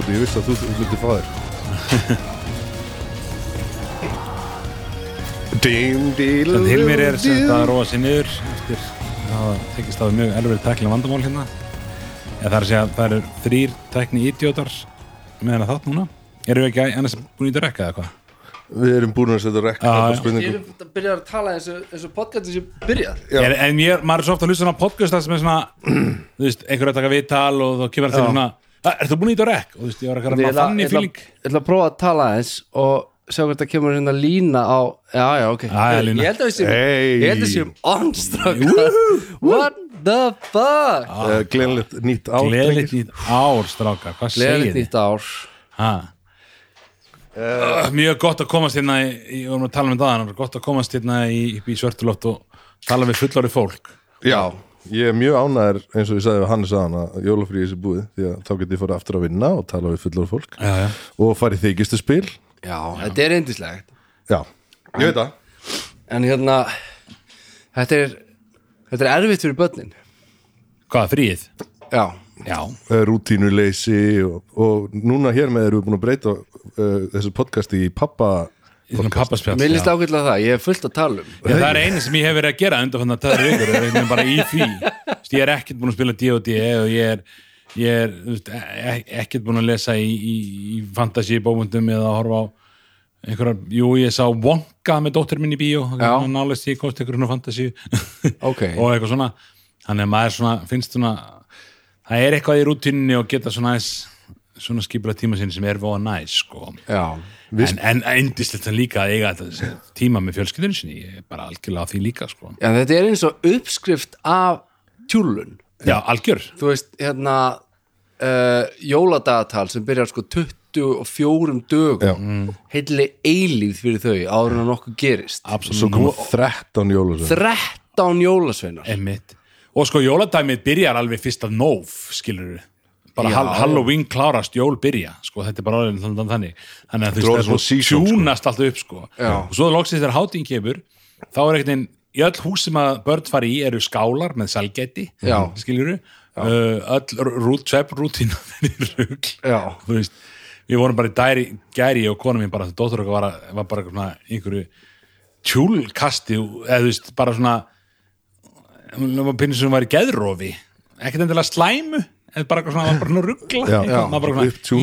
Kóti, ég vissi að þú myndir fá þér. Þannig Hilmir er sem þetta að róa sér niður eftir að tekist á mjög erfið tæknilega vandamál hérna. Það er að segja að það eru þrýr tækni idiotar meðan að þátt núna. Erum við ekki annars búin í þetta rekka eða hvað? Við erum búin að setja rekka á já. Ég spurningu er að byrja að tala eins og, eins og podcastin sem byrjað. Já. En, en mér, maður er svo ofta að hlusta á podcasta sem er svona, þú veist, einhver að taka viðtal og þá kemur það til svona "Ah, Ertu búin í þetta rekk? Og þú veist, ég var að ætla- þannig ég ætla- fíling ég ætla að prófa að tala eins og sjá hvert það kemur hérna lína á Já, já, ok. Ég held að við séum Hey. Ég held að við séum onstrakar What the fuck? Uh, Gleðilegt nýtt ár Gleðilegt nýtt ár, strákar, hvað segir Gleðilegt þið? nýtt ár. Ha. Uh, mjög gott að komast hérna í, í- við vorum að tala um aðan, gott að komast hérna í, upp í svörtuloft og tala við fullorði fólk. Já, ég er mjög ánæður eins og ég sagði við Hannes aðan að jólafríði þessi búið því að þá get ég fara aftur að vinna og tala við fullor fólk. Já, já. og fara í þykistu spil Já, þetta er eindislegt Já, ég veit það. En hérna Þetta er Þetta er erfitt fyrir börnin. Hvað, fríið? Já, Já, rútínuleysi og, og núna hér með erum við búin að breyta uh, þessu podcasti í pappa mér líst ákveðlega það, ég er fullt að tala um. Já, það er einu sem ég hef verið að gera undan fann að það er ykkur, ég er bara í því. Þú veist, ég er ekkert búin að spila D&D og ég er, ég er veist, e- ekkert búin að lesa í, í, í fantasy bókundum eða að horfa á einhverjar, jú ég sá Wonka með dóttir minn í bíó, nálist ég komst einhverjum fantasy Ok. og eitthvað svona, þannig að maður svona finnst svona, það er eitthvað í rútinni og geta svona aðeins svona skipula tíma sinni sem er voða næs sko. Já, en, en endislegt það líka að eiga þetta tíma með fjölskyldinu sinni, ég er bara algjörlega á því líka sko. Já, þetta er eins og uppskrift af tjúlun Já, algjör. Þú veist, hérna uh, Jóladagatal sem byrjar sko 24 dögum. Já. heilli eilíð fyrir þau áður en að nokkuð gerist. Absolutt. Svo koma 13 jólasvein 13 jólasveinar. Einmitt. og sko jóladæmið byrjar alveg fyrst af nóf skilur við bara Já. hal Halloween klárast, jól byrja sko, þetta er bara alveg þannig. Þannig að þú það sko. tjúnast alltaf upp sko. Og svo loksins þegar hátíðin kemur þá er einhvern veginn, í öll hús sem að börn fari í eru skálar með skilur við uh, öll rút, svepprútín rugl. Já, þú veist, við vorum bara í dæri, gæri og kona mín bara, dóttur okkar var, var bara svona einhverju tjúlkasti eða þú veist, bara svona pinnur sem var í geðrofi. Ekkert endilega slæmu en bara eitthvað svona, var bara svona ruggla Já, eitthvað, já, já, sko.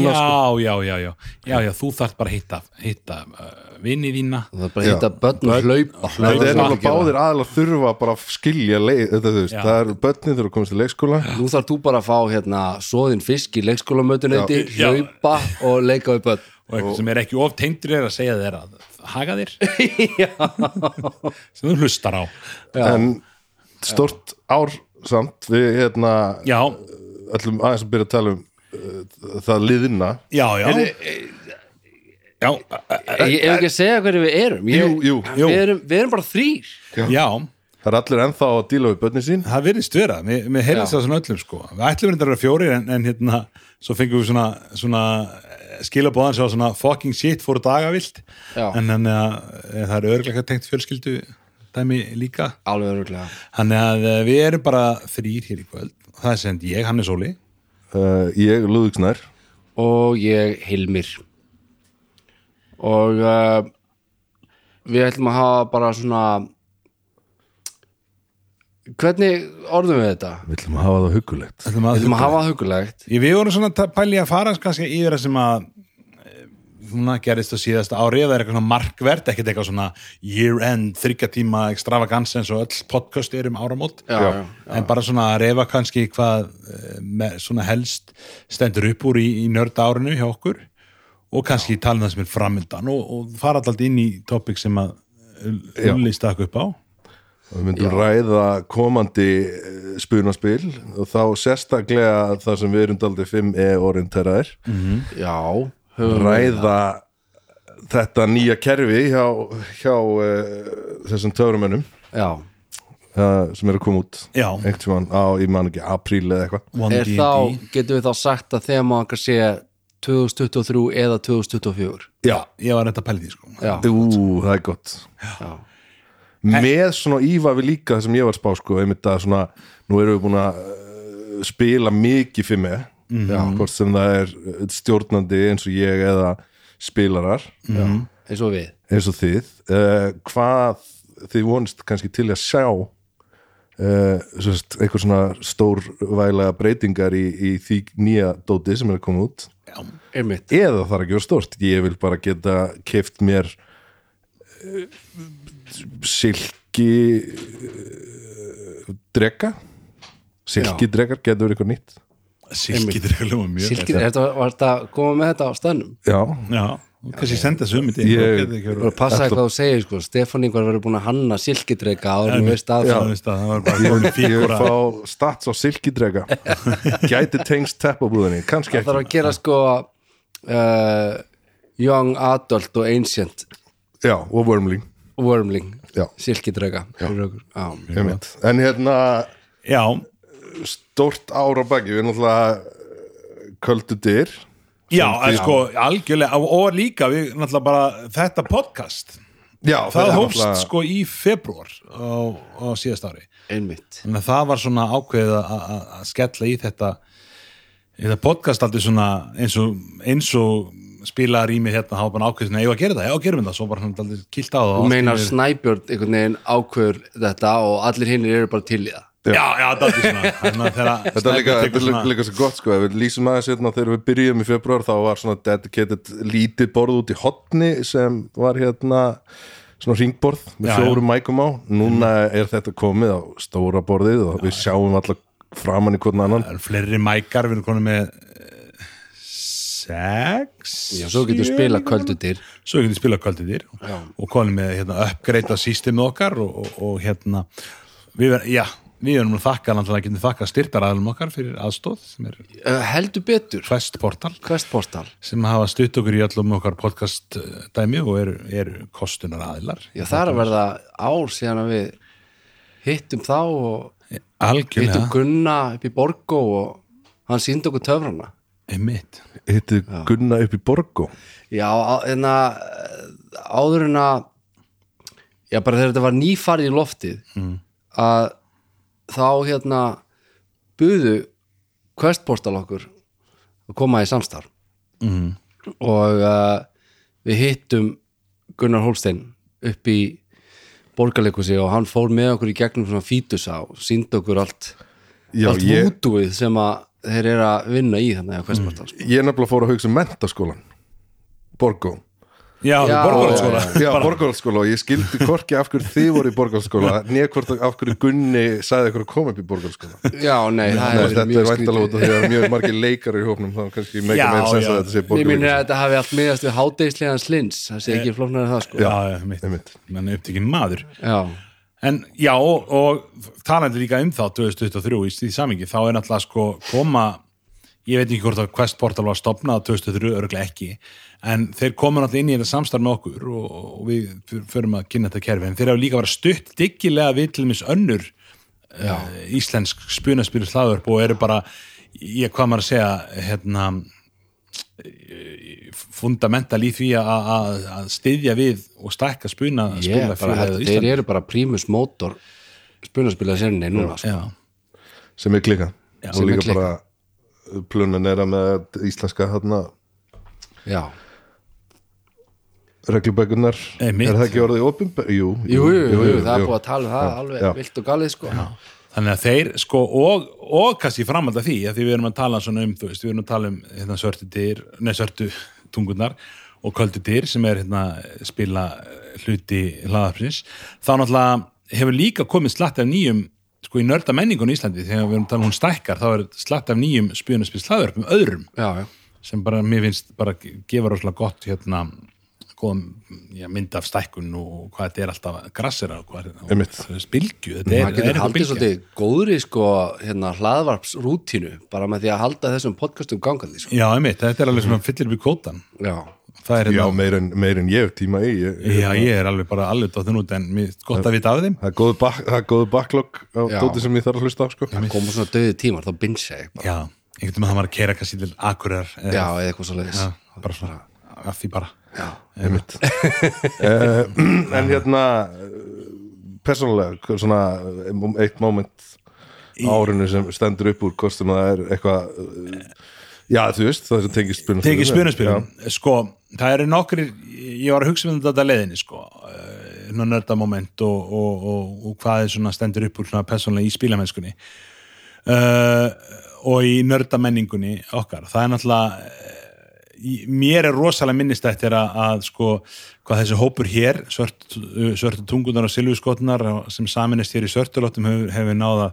já, já, já, já, já, þú þarft bara að hitta, hitta uh, vinni þína. Það er bara að hitta börn og hlaupa Þetta er náttúrulega báðir aðalega þurfa bara að skilja leið, þetta, þú veist, Já. það er börnin þurfa að komast til leikskóla. Nú þarf þú bara að fá hérna svoðin fisk í leikskólamötuneyti, Já. hlaupa og leika við börn. Og eitthvað sem er ekki of tengdur er að segja þér að haga þér. Sem þú hlustar á. En stort ár samt við hérna já, ætlum aðeins að byrja að tala um uh, það liðina já, já. Já, Ég hef ekki að segja hverju við erum? Ég, Jú, jú, jú. Við, erum, við erum bara þrýr já. Það er allir ennþá að díla við börnin sín. Það virðist vera, mér, mér heyrðist Já. það svona öllum sko, við ætlum reyndar að vera fjórir en, en hérna, svo fengum við svona, svona skilabóðan sem var svona fucking shit fóru dagavilt. Já. en þannig að e, það er örglega tengt fjölskyldu dæmi líka. Alveg öruglega þannig að eh, við erum bara þrýr hér í kvöld það er send ég, Hannes Óli. Uh, ég, Lúðvíksnær Og ég Hilmir. Og uh, við ætlum að hafa bara svona Hvernig orðum við þetta? við ætlum að hafa það huggulegt. Ætlum Við ætlum að hafa það hugulegt Ég, við vorum svona að pæli að fara kannski yfir það sem að eh, svona gerist á síðasta ári eða er eitthvað svona markvert, ekkert eitthvað svona year-end, þryggjatíma extravagance eins og öll podcast er um áramót. Já, já, en bara svona að refa kannski hvað eh, með, svona helst stendur upp úr í, í nörda árinu hjá okkur og kannski tala um það sem er framöndan og, og fara alltaf inn í topic sem að Já. Ulli stakk upp á. Við myndum ræða komandi uh, spunaspil og þá sérstaklega það sem við erum daldið 5E orienteraðir Já. höfum við ræða þetta nýja kerfi hjá, hjá uh, þessum töfrumönnum. Já. Uh, sem er að koma út. Tímann á, ég man ekki, apríl eða eitthvað. One Er þá, getum við þá sagt að þegar maður sé 2023 eða 2024 Já, ég var þetta að pæli því sko. Ú, það er gott. Já, með svona íva við líka það sem ég var að spá sko, einmitt að svona, nú erum við búin að uh, spila mikið fyrir mig Já. hvort sem það er stjórnandi eins og ég eða spilarar. Eins og við. Eins og þið. Uh, hvað þið vonist kannski til að sjá uh, sérst, einhver svona stórvælega breytingar í, í því nýja dóti sem er að koma út? Einmitt, eða það er ekki verið stórt. Ég vil bara geta keft mér uh, silki drega silki dregar getur verið eitthvað nýtt Silkið er alveg mjög þetta, var þetta að koma með þetta á staðnum? Já, Já, kannski senda þessu um í Ég- og passa Þetta- hvað þú segir sko. Stefán Ingvar verður búin að hanna silkidreika áður en veist að ég, ég fígúra fá stats á silki drega gæti tengst teppabúðinni kannski það þarf ekki að gera sko uh, young adult og ancient já, og wormling. wormling, einmitt. en hérna Já, stórt ára baki. Við erum náttúrulega köldu dyr já, en sko, algjörlega og- líka, við náttúrulega bara þetta podcast, já, það hófst náttúrulega- sko í februar á, á síðast ári. Einmitt. Að það var svona ákveðið að- að að skella í þetta í þetta podcast aldrei svona eins og, eins og spila rými hérna, var bara ákveðið svona, ég var að gera það, já, gerum við það. Svo bara hann aldrei kilt á það og meinar Snæbjörn einhvern veginn ákveður þetta og allir hinnir eru bara til í það Já, já, það er svona. Þetta er líka, er líka, líka svo gott sko, við lýsum aðeins hérna þegar við byrjum í februar þá var svona dedicated lítið borð út í hotni sem var hérna svona ringborð með Já, fjórum mækum á. Núna er þetta komið á stóra borðið og við sjáum alltaf framan í hvern annan. Það eru fleiri mækar, við erum konum með sex Já, svo getur sjö spila kvöldutir Svo getur spila kvöldutir Já. og konum með hérna, uppgreita systemi okkar og, og, og hérna við verðum, já, við erum að þakka náttúrulega getum þakka styrtaraðalum okkar fyrir aðstóð sem er uh, heldur betur. Quest Portal. Questportal sem hafa stutt okkur í öllum okkar podcast eh, dæmi og eru, eru kostunar aðilar Já, það er að verða ár síðan að við hittum þá og hittum algjörlega, Gunna upp í Borgó og hann síndi okkur töfrana. Einmitt. Hittið Gunna upp í Borgó? Já, en að áður en að já, bara þegar þetta var nýfarið í loftið að þá hérna buðu Questportal okkur að koma í samstarf mm. og uh, við hittum Gunnar Holstein upp í borgarleikusi og hann fór með okkur í gegnum svona fítusa og síndi okkur allt, Já, allt ég, vútúið sem að þeir eru að vinna í þannig að Questportal sko. ég nefnilega fór að hugsa um mentaskólan Borgó Já, Já, borgarhaldsskóla já, Já, borgarhaldsskóla og ég skildi hvorki af hverju þið voru í borgarhaldsskóla nýja hvort af hverju Gunni sagði ykkur að koma upp í borgarhaldsskóla Já, nei, það Nei, er þetta mjög er skrítið. væntalega út af því að er mjög margir leikar í hópnum þá kannski meika meira sens já. að þetta sé Ég minni borgarleikur að þetta hafi allt miðast við hádegislegan slins það sé ekki flóknar en það sko. Já, já, mitt, einmitt. menn upptekinn maður. Já, En já, og, og talandi líka um þá 2023 í því samingi, þá er náttúrulega sko koma, ég veit ekki hvort að Quest Portal var stopnað 2003, örgulega ekki en þeir koma náttúrulega inn í þetta samstarf með okkur og, og við förum að kynna þetta kerfi, en þeir hafa líka verið stutt diggilega við til mis önnur uh, íslensk spunaspyrir hlaðurp og eru bara, ég hvað maður að segja hérna fundamental í því að, að, að styðja við og stækka spuna ég bara þeir eru bara prímus mótor spunarspilað sérni núna sko. Já, sem er klika Já, og sem er líka klikkað. bara plunan er að með íslenska hérna Já, reglubækunar Einmitt. er það ekki orðið opinber? Jú, jú, jú, jú, jú, það er búið að tala um það alveg vilt og galið sko. Þannig að þeir sko og, og kannski framhald af því að því við erum að tala svona um, þú veist, við erum að tala um hérna svörtu dyr, nei svörtu tungurnar og köldu dyr sem er hérna spila hluti hlaðarpsins, þá náttúrulega hefur líka komið slatt af nýjum sko í nörda menningun í Íslandi þegar við erum að tala um hún stækkar, þá er slatt af nýjum spjónaspils hlaðarpum öðrum Já, já, sem bara, mér finnst bara gefa rosalega gott hérna góðum já, mynd af stækkun og hvað þetta er alltaf grassera og hvað Einmitt. það er spilgju þetta er, maður er getur haldið svolítið góðri sko hérna hlaðvarpsrútínu bara með því að halda þessum podcastum gangandi sko. Já, einmitt, þetta er alveg sem að fyllir Já, það er já hérna, meir en, meir en ég tíma í ég, já, ég er alveg bara alveg dóttin út en gott að vita af þeim það er góðu, það er backlog á Já. dóti sem ég þarf að hlusta á sko. það koma svona döði tímar þá binsa ég bara. Já, einhvern veginn að maður að kera kannski til akurar Já, eða eitthvað svo leiðis bara svona, bara einmitt. Uh, en hérna eh, persónulega svona eh, eitt moment árinu sem stendur upp úr hvort sem það er eitthvað já, þú veist, það sem tengist spunaspilum tekið spunaspilum sko, það eru nokkri ég var að hugsa um þetta leiðinni sko. Svona nördamoment og, og, og, og hvað er svona stendur upp úr svona persónlega í spílamennskunni uh, og í nördamenningunni okkar, það er náttúrulega mér er rosalega minnistætt er að, að sko hvað þessi hópur hér, svört, svörtu tungunar og silfuskotnar sem saminist hér í svörtulóttum hefur, hefur náða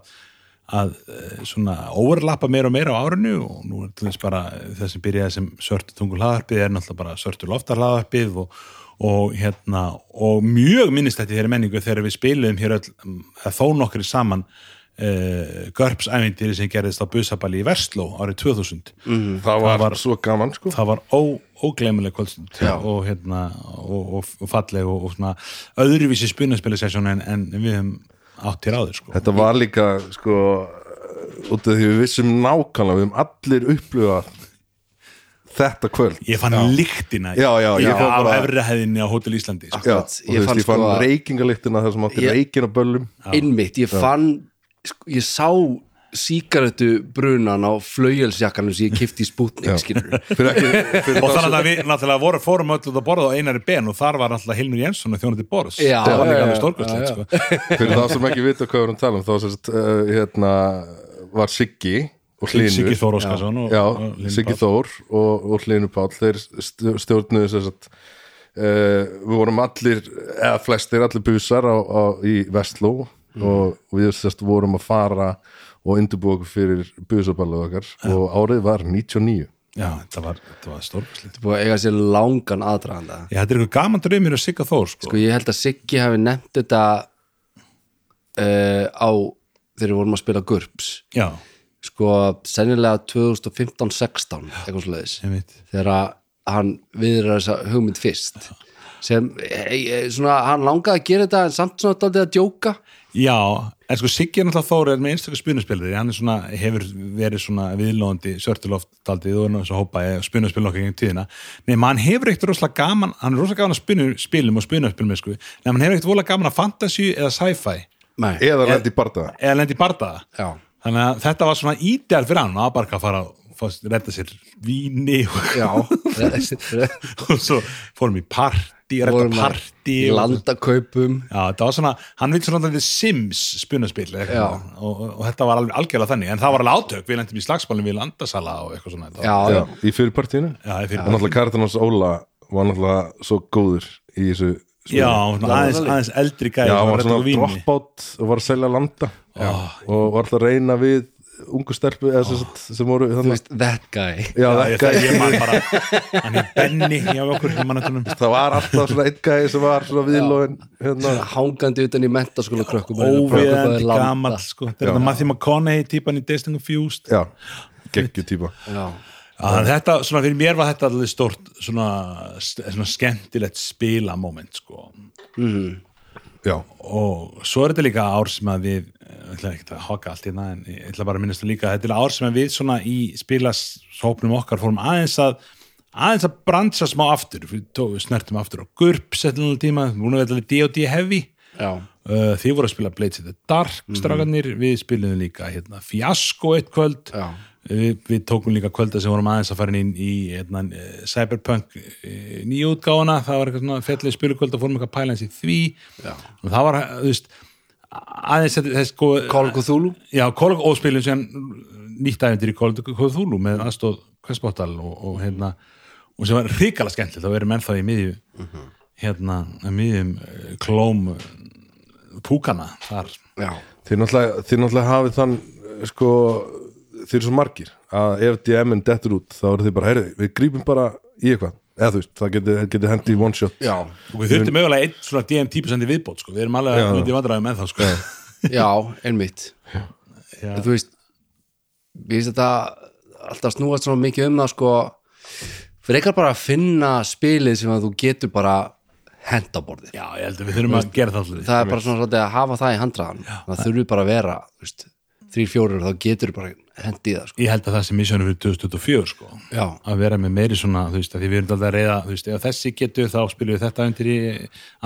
að eh, svona overlappa meira og meira á árinu og nú er til þess bara það sem byrjaði sem svörtu tungu hlaðarpið er náttúrulega bara svörtu loftar hlaðarpið og, og hérna og mjög minnistætti þeirri menningu þegar við spilum hér öll, eða þó nokkri saman uh, görpsævindýri sem gerðist á busabali í Vestló árið 2000 það var, var- svo gaman sko. það var ó, ógleymuleg kvöldstund Já. og hérna og, og, og falleg og, og svona öðruvísi spunaspilasessjón en, en við höfum átt hér áður sko. þetta var líka sko út af því við vissum nákvæmlega við höfum allir upplifað þetta kvöld. Ég fann líktina Já, já, ég á fann bara- efri hæðinni á Hotel Íslandi sko. Já, Ég veist, fann ég fann sko reykingalyktina þar sem átti Ég- reykin á böllum. Einmitt, ég fann ég sá síkaretu brunan á flaugjelsjakkanum sem ég kifti í spútning og þannig að við náttúrulega voru, fórum öll út að borða á einari ben og þar var náttúrulega Hilmur Jensson og þjónandi Boris Já, það var líka alveg já. sko. fyrir þá sem ekki vita hvað við erum að tala um þá sérst, uh, hérna, var Siggi og Hlynur. Siggi Þór Óskarsson og, Já, og Siggi Páll. Þór og, og Hlynur Páll. Þeir st- stjórnuðu þess að uh, við vorum allir eða flestir, allir busar á, á, í Vestló og við sérst vorum að fara og undirbúa okkur fyrir busaballu okkar. Og árið var 99 já, þetta var, þetta var stórkvæslegt búið að eiga sér langan aðdraganda. Já, þetta er eitthvað gaman draumir og Sigga Þór sko. sko ég held að Siggi hafi nefnt þetta uh, á þegar við vorum að spila GURPS. Já, sko sennilega 2015-16 eitthvað einmitt. Þegar að hann viðrar þessa hugmynd fyrst. Sem e, e, svona, hann langaði að gera þetta en samt svona daldið að djóka Já, en sko Siggi er náttúrulega Þór er með einstaklega spunaspilari, hann er svona, hefur verið svona viðlóðandi sörtuloftaldið og þess að hópa spunaspilin okkar gegn tíðina. Nema hann hefur ekkert rosalega gaman hann er rosalega gaman að spinu, spilum og spunaspilum sko. nema hann hefur ekkert vola gaman að fantasy eða sci-fi. Nei, eða lendi í bardaða í þannig að þetta var svona ídeal fyrir hann að bara að fara að redda sér víni já. og svo fórum í partí redda og- landakaupum Já, þetta var svona, hann vil svona þetta Sims spunaspil eitthvað Já. svona. og, og, þetta var alveg algjörlega þannig en það var alveg átök, við lendum í slagsmálum við landasala og eitthvað svona þetta. Já, já, Já, í fyrirpartíinu? Já, ég fyrir og náttúrulega hans Óla var náttúrulega svo góður í þessu já svona aðeins, aðeins eldri gæði Já, hann var svona dropout og var að selja landa. Og var alltaf að reyna við ungu stelpu eða sem, sagt, sem voru þannig veist, that guy. Já, það, ég, það, ég man bara hann er Benny hjá okkur ég það var alltaf svona einn gæði sem var svona viðlóin hérna, hangandi utan í mentaskóla krökkum óviðandi gamall sko. þetta er þetta Matthew McConaughey típan í Days Confused. Já, geggju típa. Já, þetta, svona fyrir mér var þetta alveg stort svona, svona skemmtilegt spila moment sko já, og svo er þetta líka ár sem að við ég ætla ekki að haka allt hérna en ég ætla bara að minnast það líka þetta er ár sem að við svona í spilasópnum okkar fórum aðeins að aðeins að brandsa smá aftur. Við snertum aftur á GURP settlunum tíma, við vorum við D&D heavy. Uh, þið voru að spila Blades of the Dark strákanir, við spilum líka hérna, Fiasko eitt kvöld. Já við, við tókum líka kvölda sem vorum aðeins að fara inn í hérna, eh, Cyberpunk eh, nýjútgáfuna, það var eitthvað svona fellið spilukvöld og fórum eitthvað pælans í því. Já. og það var, þú veist aðeins þess sko Call of Cthulhu? Já, Call of spilum sem nýtt ævendir í Call of Cthulhu með aðstóð Kvestbóttal og, og hérna og sem var hrikala skemmtilegt, þá verðum ennþá í miðju hérna, í miðjum eh, klóm eh, púkana þar. Já, þið náttúrulega, náttúrulega hafið þann eh, sko, þið eru svo margir að ef DM-in dettur út þá eru þið bara, heyrðu, við grípum bara í eitthvað. Eða þú veist, það getur geti hendi í one shot. Já, og við þurftum mögulega einn svona DM típusendi viðbót sko. við erum alveg að myndi vandræðum með þá sko. já, einmitt. Já. þú veist við veist þetta alltaf snúast svona mikið um það sko. Frekar bara að finna spilið sem að þú getur bara henda á borðið. Já, ég held að við þurfum að gera það alltaf það er bara svona að hafa það í handraðan það þurfi bara að vera þú veist, þrý, fjórir, þá getur bara hendi í það sko. ég held að það sem missjónu fyrir 2024 sko. já, að vera með meiri svona þú veist, að því við erum alltaf að reyða þú veist, ef þessi getur þá spilum við þetta undir í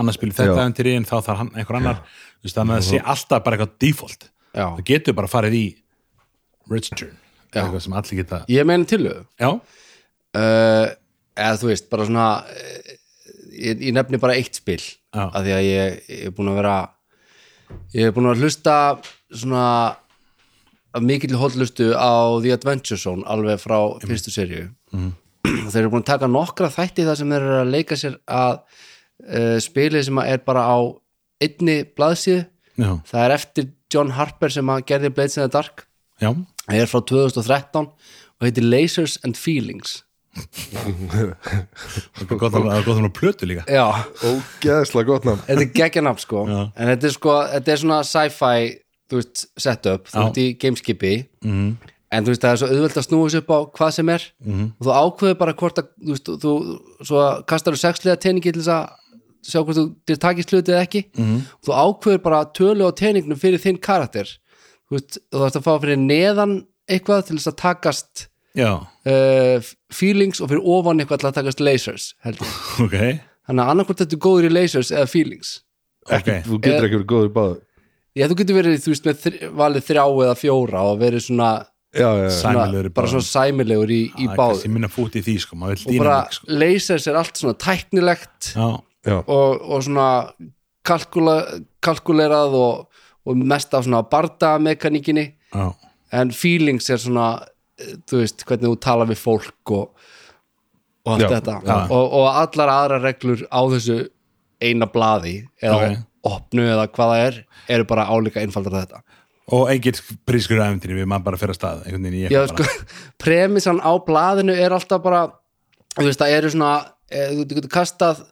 annars spilum við þetta Já. undir í en þá þarf hann, einhver annar þú veist, þannig að það sé alltaf bara eitthvað default já, það getur bara farið í Já. eitthvað sem allir geta ég meina tillögu já, uh, eða þú veist, bara svona uh, ég, ég nefni bara eitt spil Já. af því að ég, ég er búin að vera ég er búin að hlusta svona af mikill hóllustu á The Adventure Zone alveg frá fyrstu serju mm. þeir eru búin að taka nokkra þætti þar sem þeir eru að leika sér að uh, spilið sem er bara á einni blaðsíðu. Já, það er eftir John Harper sem að gerði Blades in the Dark. Já. Það er frá 2013 og heitir Lasers and Feelings. Það er gott að er gott að plötu líka. Já, ógeðslega gott nafn. Þetta er geggjanafn sko. Já. en þetta er sko, þetta er svona sci-fi þú veist, setup, þú veist í gameskipi mm. en þú veist, það er svo auðvelt að snúa sig upp á hvað sem er. Mhm. og þú ákveður bara hvort að þú veist, þú, svo kastar þú sexlega teningi til þess að sjá hvort þú takist hluti eða ekki. Mhm. þú ákveður bara tölu á teningnum fyrir þinn karakter. Þú veist, þú þarfst að fá fyrir neðan eitthvað til þess að takast uh, feelings og fyrir ofan eitthvað til að takast lasers held ég. ok. Þannig að annarkvort þetta er góður í lasers eða feelings. Ok, þú getur ekki verið góður í Já, þú getur verið, þú veist, með þr valið þrjá eða fjóra og verið svona, já, já, svona bara báðum. svona sæmilegur í, í báð kannski minna fút í því sko, maður vil og bara dýna sko. lasers er allt svona tæknilegt já, já. og, og svona kalkula, kalkulerað og, og mest af svona bardamekaníkinni já, en feelings er svona þú veist, hvernig þú tala við fólk og, og allt Já, þetta já. og, og allar aðra reglur á þessu eina blaði eða Ok. Opnu eða hvað það er eru bara álíka einfaldar þetta. Og engin prískur æfintýri við maður bara fyrir að stað sko, premissan á blaðinu er alltaf bara þú veist, það eru svona e, þú getur kastað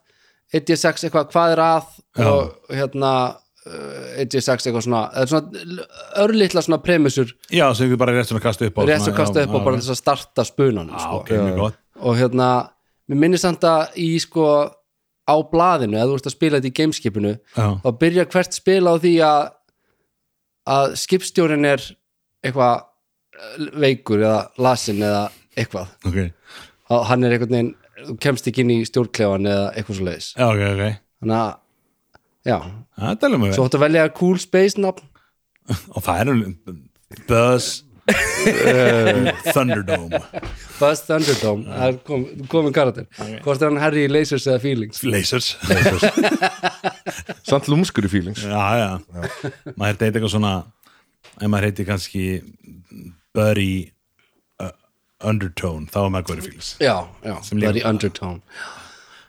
1D6 eitthvað hvað er að Já. og hérna uh, 1D6 eitthvað svona, svona örlitla svona premissur já, sem við bara rétt svona kasta upp á rétt svona, kasta upp á bara þess að starta spunanum já, sko. ok, mjög gott. Og hérna, mér minnir samt að í sko á blaðinu, eða þú veist að spila þetta í gameskipinu þá byrja hvert spil á því að að skipstjórin er eitthvað eh, veikur eða lasin eða eitthvað. Ok, að hann er einhvern veginn þú kemst ekki inn í stjórnklefan eða eitthvað svo leiðis já, ok, ok. Þannig að, já, með svo ættu að velja cool space nafn. Og það er nú Buzz Thunderdome. Buzz Thunderdome, það er kom, komin karakter. Hvort er hann Harry Lasers eða Feelings? Lasers. Samt lúmskur í feelings. Já, já, maður heiti eitthvað svona ef maður heiti kannski Buddy uh, Undertone, þá er maður góður fíls já, já, líka- í Undertone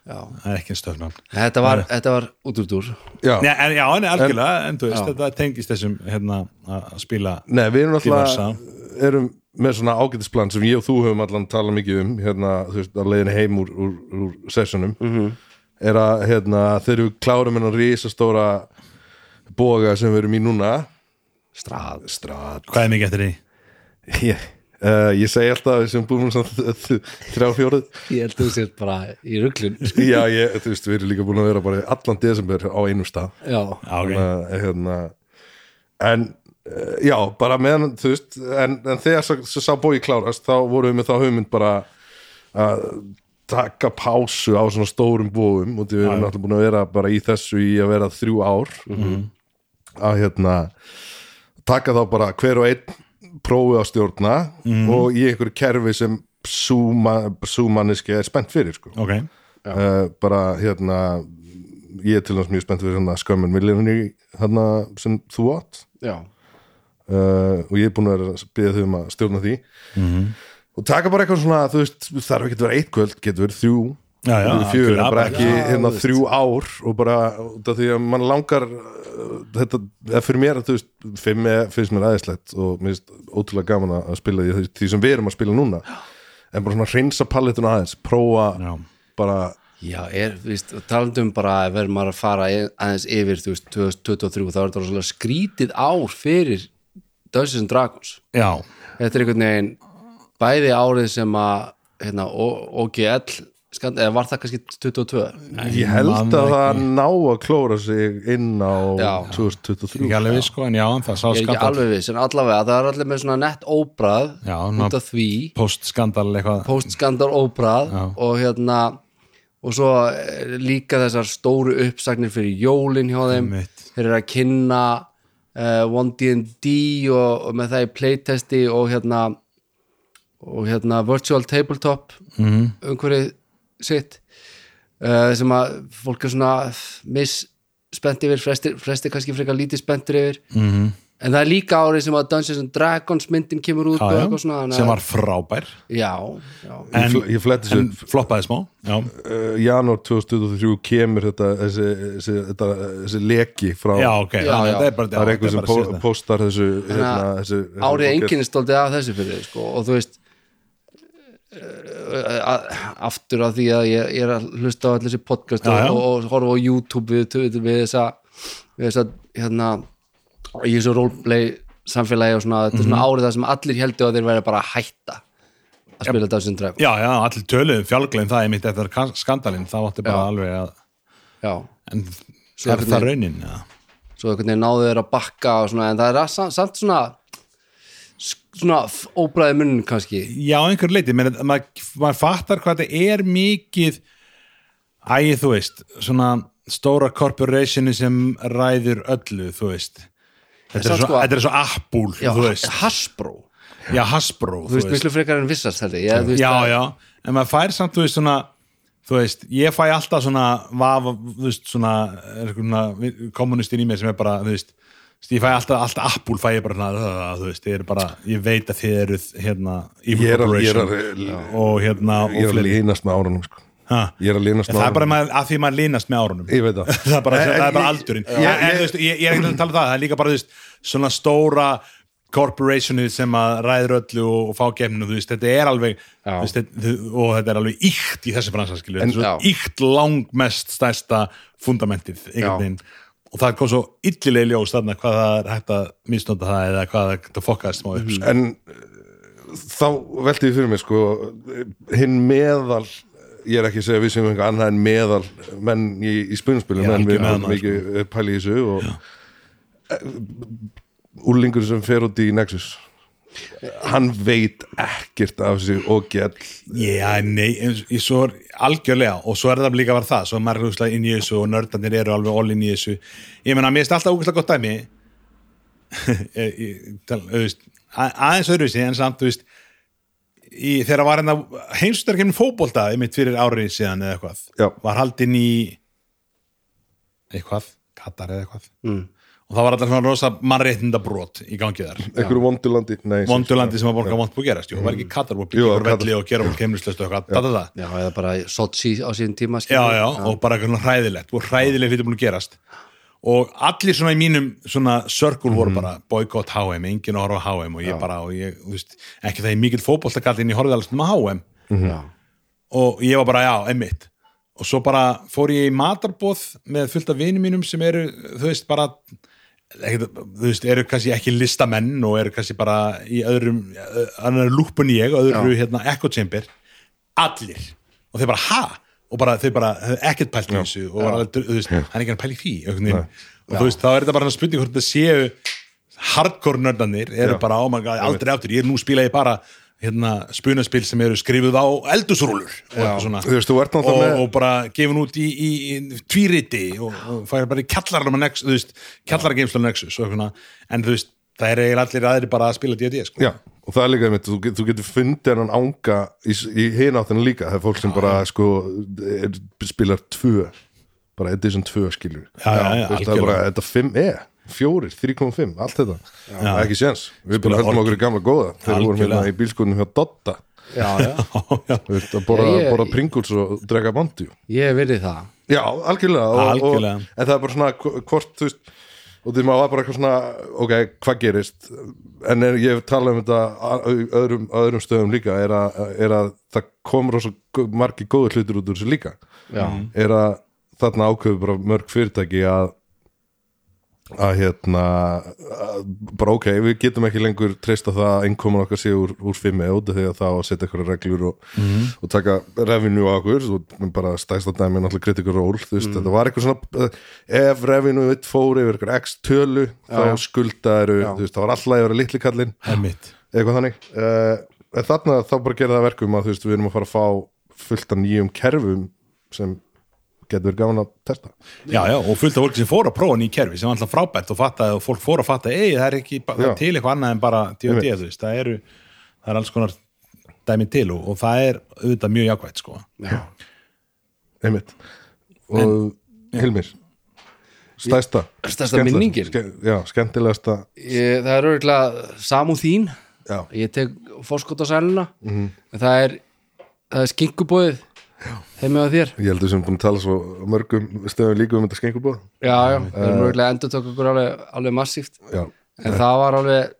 það er ekki en stöfnafn þetta var, þetta var út úr dúr. Já. Já, en, já, en algjörlega, en þú veist, þetta tengist þessum hérna að spila Nei, við erum alltaf erum með svona ágætisplan sem ég og þú höfum allan talað mikið um hérna, þú veist, að leiðinu heim úr, úr, úr sessunum. Mhm. er að hérna, þegar við klárum hennar risastóra boga sem við erum í núna. Strað strad hvað er mikið eftir því? ég, uh, ég segi alltaf búum svona þrjá fjórið ég held að þú sér bara í rugglun já, ég, þú veist, við erum líka búin að vera bara allan desember á einum stað. Já, ok, að, hérna, en uh, já, bara meðan þú veist, en, en þegar svo, svo sá bói klárast, þá vorum við með þá hugmynd bara að taka pásu á svona stórum bóum og við erum náttúrulega búin að vera bara í þessu í að vera þrjú ár. Að hérna taka þá bara hver og einn prófi á stjórna og í einhverju kerfi sem súmanniski er spennt fyrir sko. Ok, uh, bara hérna ég er til þess mjög spennt fyrir hérna skömmin miljónir hérna sem þú átt. Já, uh, og ég er búin að vera að byrja þau um að stjórna því. -hmm. og taka bara eitthvað svona þú veist, þarf ekki að vera eitt kvöld getur verið þrjú Já, já, fjögur, en algjörlega, bara ekki Já, hérna þrjú ár og bara, af því að mann langar þetta, eða fyrir mér þú veist, fimm er, finnst mér aðeinslegt og mér finnst ótrúlega gaman að spila því, því sem við erum að spila núna. En bara svona hreinsa palletun aðeins prófa já, bara já, er, veist talandum bara að verður maður að fara e- aðeins yfir, þú veist, 2023 þá er þetta svona skrítið ár fyrir Dungeons and Dragons. Já, þetta er einhvern veginn bæði árið sem að hérna, OGL skand, eða var það kannski 22 Ég held að það ná að klóra sig inn á Já. 2023 ekki alveg við sko, en já, það sá ég er ekki skandal alveg viss, en allavega það er allir með svona nett óbrað Já, út af því postskandal eitthvað postskandal óbrað Já. og hérna og svo eh, líka þessar stóru uppsagnir fyrir jólin hjá þeim Einmitt. þeir eru að kynna uh, 1D&D og, og með það í playtesti og hérna og hérna virtual tabletop Mhm. umhverfið sitt uh, sem að fólk er svona miss spennt yfir, flestir, flestir kannski frekar lítið spenntur yfir. Mhm. en það er líka árið sem að Dungeons and Dragons myndin kemur út Já, og svona þannig sem var frábær. Já, já, Ég, en, fl ég fletti en sér floppaði smá já, uh, janúar 2023 kemur þetta þessi, þessi, þetta, þessi leki frá já ok, Já, þannig að já. það er bara, það er einhver sem postar þessu hérna, árið podcast. enginn stoltið af þessu fyrir sko, og þú veist aftur að því að ég, ég er að hlusta á allir þessi podcast Já, já. og, og horfa á YouTube við, við, við þessa við þessa, hérna í þessu roleplay samfélagi og svona, þetta er Mhm. svona árið það sem allir heldur að þeir væri bara að hætta að spila Dungeons and Dragons. Já, já, allir töluðum fjálglegin það er mitt eftir kan- skandalinn, það átti bara alveg að já, en Svo er það raunin svo einhvern veginn náðu þeir að bakka og svona, en það er að, samt svona svona óbræði munn kannski. Já, einhver leiti, menn maður mað fattar hvað þetta er mikið ægið, þú veist svona stóra corporationi sem ræður öllu, þú veist. Þetta er, svo, sko- þetta er svo Apple, já, þú veist. Hasbro. Já, Hasbro, þú veist, miklu frekar en vissast ég. Já, þú veist, já, já, en maður fær samt þú veist svona þú veist, ég fæ alltaf svona vafa, þú veist, svona, svona kommunistin í mér sem er bara, þú veist ég fæ alltaf, alltaf Apple fæ ég bara þú veist, ég er bara, ég veit að þið eruð hérna, ég er að, og hérna, ég er að línast með árunum sko. Ég er að línast með það er bara árunum. að því maður línast með árunum. Ég veit það. Það er bara, En- það er bara aldurinn. Ég- en, veist, ég, ég er ekki að tala um það, það er líka bara veist, svona stóra corporationið sem að ræður öllu og, fá gefninu, þú veist, þetta er alveg veist, og þetta er alveg íkt í þessi svo íkt langmest stærsta fundamentið einhvern veginn, og það kom svo illilega ljós þarna hvað það er hægt að misnota það eða hvað það er fokkaðist smá upp sko. en uh, þá velti ég fyrir mig sko hinn meðal ég er ekki að segja að við sem einhver annað en meðal menn í, í spunnspilum en við höfum meðal, mikið pæli í þessu og úrlingur sem fer út í Nexus hann veit ekkert af sig og gæll Já, nei, ég svo er algjörlega og svo er það líka vera það svo er maður húslega inn í þessu og nördarnir eru alveg all inn í þessu ég meina, mér er alltaf úkvæslega gott dæmi að, aðeins öðruvísi en samt, þú veist í, þegar var hérna heimstöðarkemni fótbolta einmitt fyrir árið síðan eða eitthvað Já. var haldinn í eitthvað, Katar eða eitthvað Mm. Og það var alltaf svona rosa mannréttindabrót í gangi þar. Einhverju vondulandi Vondulandi sem að borga vond búið gerast jú, var ekki Katar búið Katar. velli og gera fólk heimlislöst og eitthvað, da, da, da. já, eða bara Sochi á síðan tíma já, já, og bara eitthvað svona hræðilegt og hræðilegt hluti búin að gerast. Og allir svona í mínum svona circle voru bara boykott HM enginn á HM og ég bara og ég, þú veist, ekki það ég mikill fótboltakall inn í horfið alveg með HM og ég var bara já, emmitt og svo bara fór ég í matarbóð með fullt af vinum mínum sem eru þú veist, bara þú veist, eru kannski ekki listamenn og eru kannski bara í öðrum annar lúpun ég, öðru hérna echo chamber, allir. Og þeir bara, ha? og bara, þau bara ekkert pælt í þessu og var, þú veist, hann er ekki að pæla í því og þú veist, þá er þetta bara hann spurning hvort þetta séu hardcore nördanir eru Já. bara, oh my god, aldrei áttur ég er nú spila ég bara hérna, spunaspil sem eru skrifuð á eldusrúlur og, svona. Veist, og, með- og bara gefin út í, í, í tvíriti og, og færi bara í kjallaranum að Nexus, kjallarageimslu Nexus eitthvað, en þú veist, það er eiginlega allir aðri bara að spila D&D sko. Já, og það er líka einmitt, þú, get- þú getur fundið hann ánga í, í hináttinu líka, það er fólk sem bara sko, er, spilar tvö bara edition 2 skilur. Já, já, já, það er bara, þetta 5 e fjórir, 3,5, allt þetta. Það er ekki séns, við bara höldum okkur í gamla góða. Þegar við vorum hérna í bílskunum hjá Dotta já, já. já, þú veist, að borða pringuls og drega bandjú ég verði það. Já, algjörlega, og, Algjörlega. Og, en það er bara svona hv- hvort, þú veist og því maður var bara eitthvað svona, ok, hvað gerist? En er, ég hef talað um þetta öðrum, öðrum stöðum líka. Er að, er að það komur margir góður hlutur út úr þessu líka. Já, er að þarna ákveður bara mörg fyrirtæki að að hérna að, bara ok, við getum ekki lengur treysta það að innkoman okkar sé úr, úr fimmi út af því að að setja eitthvað reglur og, og taka revenue á okkur og bara stæsta dæmi náttúrulega critical role þú veist, þetta var eitthvað svona eh, ef revenue vitt fór yfir eitthvað x tölu þá já. skuldaður, þú veist, það var alltaf að vera litli emmitt eitthvað þannig. Uh, en þarna þá bara gera það að verkum að þú veist, við erum að fara að fá fullt af nýjum kerfum sem getur verið gaman að testa. Já, já, og fullt af fólki sem fór að prófa ný kerfi sem var alltaf frábært og fattaði og fólk fór að fatta ei, það er ekki ba- Já. til eitthvað annað en bara D&D, þú veist, það eru það er alls konar dæmi til og, og það er auðvitað mjög jákvætt sko. Já. einmitt. Og Hilmir stærsta Stærsta Skemmtilegasta- minningin? ske- já, skemmtilegasta Ég, það er örgulega samúð þín. Já, ég tek fórskot á sæluna. En það er, það er skinkubóðið heimi á þér? Ég held að sem búin að tala svo mörgum stöðum líka um þetta skengubóð já, já, við erum örgulega endur tók okkur alveg, alveg massíft. Já, en það var alveg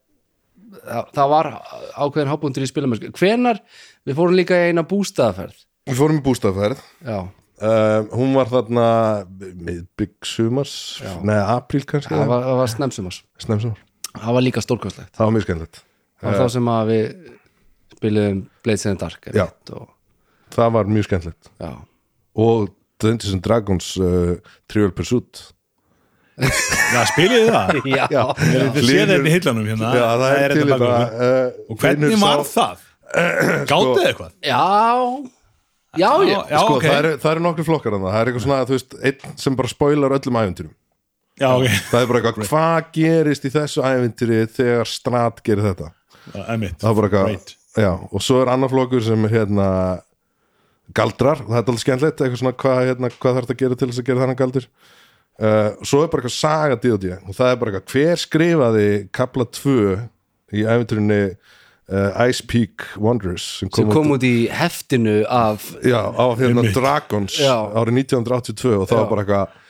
það, það var ákveðin hábúndur í spilamennsku hvenar, við fórum líka í eina bústaðaferð. Við fórum í bústafærð já, uh, hún var þarna með bygg sumars neða apríl kannski það var, var snemsumars snemsumar, það var líka stórkostlegt. Það var mjög skemmtilegt. Það var þá sem að við spilum Blades in the Dark og, það var mjög skemmtilegt. Já. og Dungeons and Dragons uh, Trivial Pursuit. Já, spiliði það? já, já, Þið séð þetta í hillanum hérna. Já það er til þetta uh, Og hvernig Finnur var sá- það? Gátuð eitthvað? já. Já, já, já, sko, ok. það eru, það eru nokkru flokkar að það það er eitthvað svona, þú veist, einn sem bara spoilar öllum æventyrum Já, ok, það er bara eitthvað, hvað gerist í þessu æventyri þegar strat gerir þetta? Það er bara eitthvað, já, og svo er annar flokkur sem er hérna galdrar, það er alveg skemmtilegt eitthvað svona, hvað, hérna, hvað þarf að gera til þess að gera þannig galdur uh, svo er bara eitthvað saga D&D og það er bara eitthvað, hver skrifaði kapla 2 í æventyrinni uh, Ice Peak Wonders sem kom, sem kom út í heftinu af já, á hérna Einmitt. Dragons Já. árið 1982 og það var Já. bara eitthvað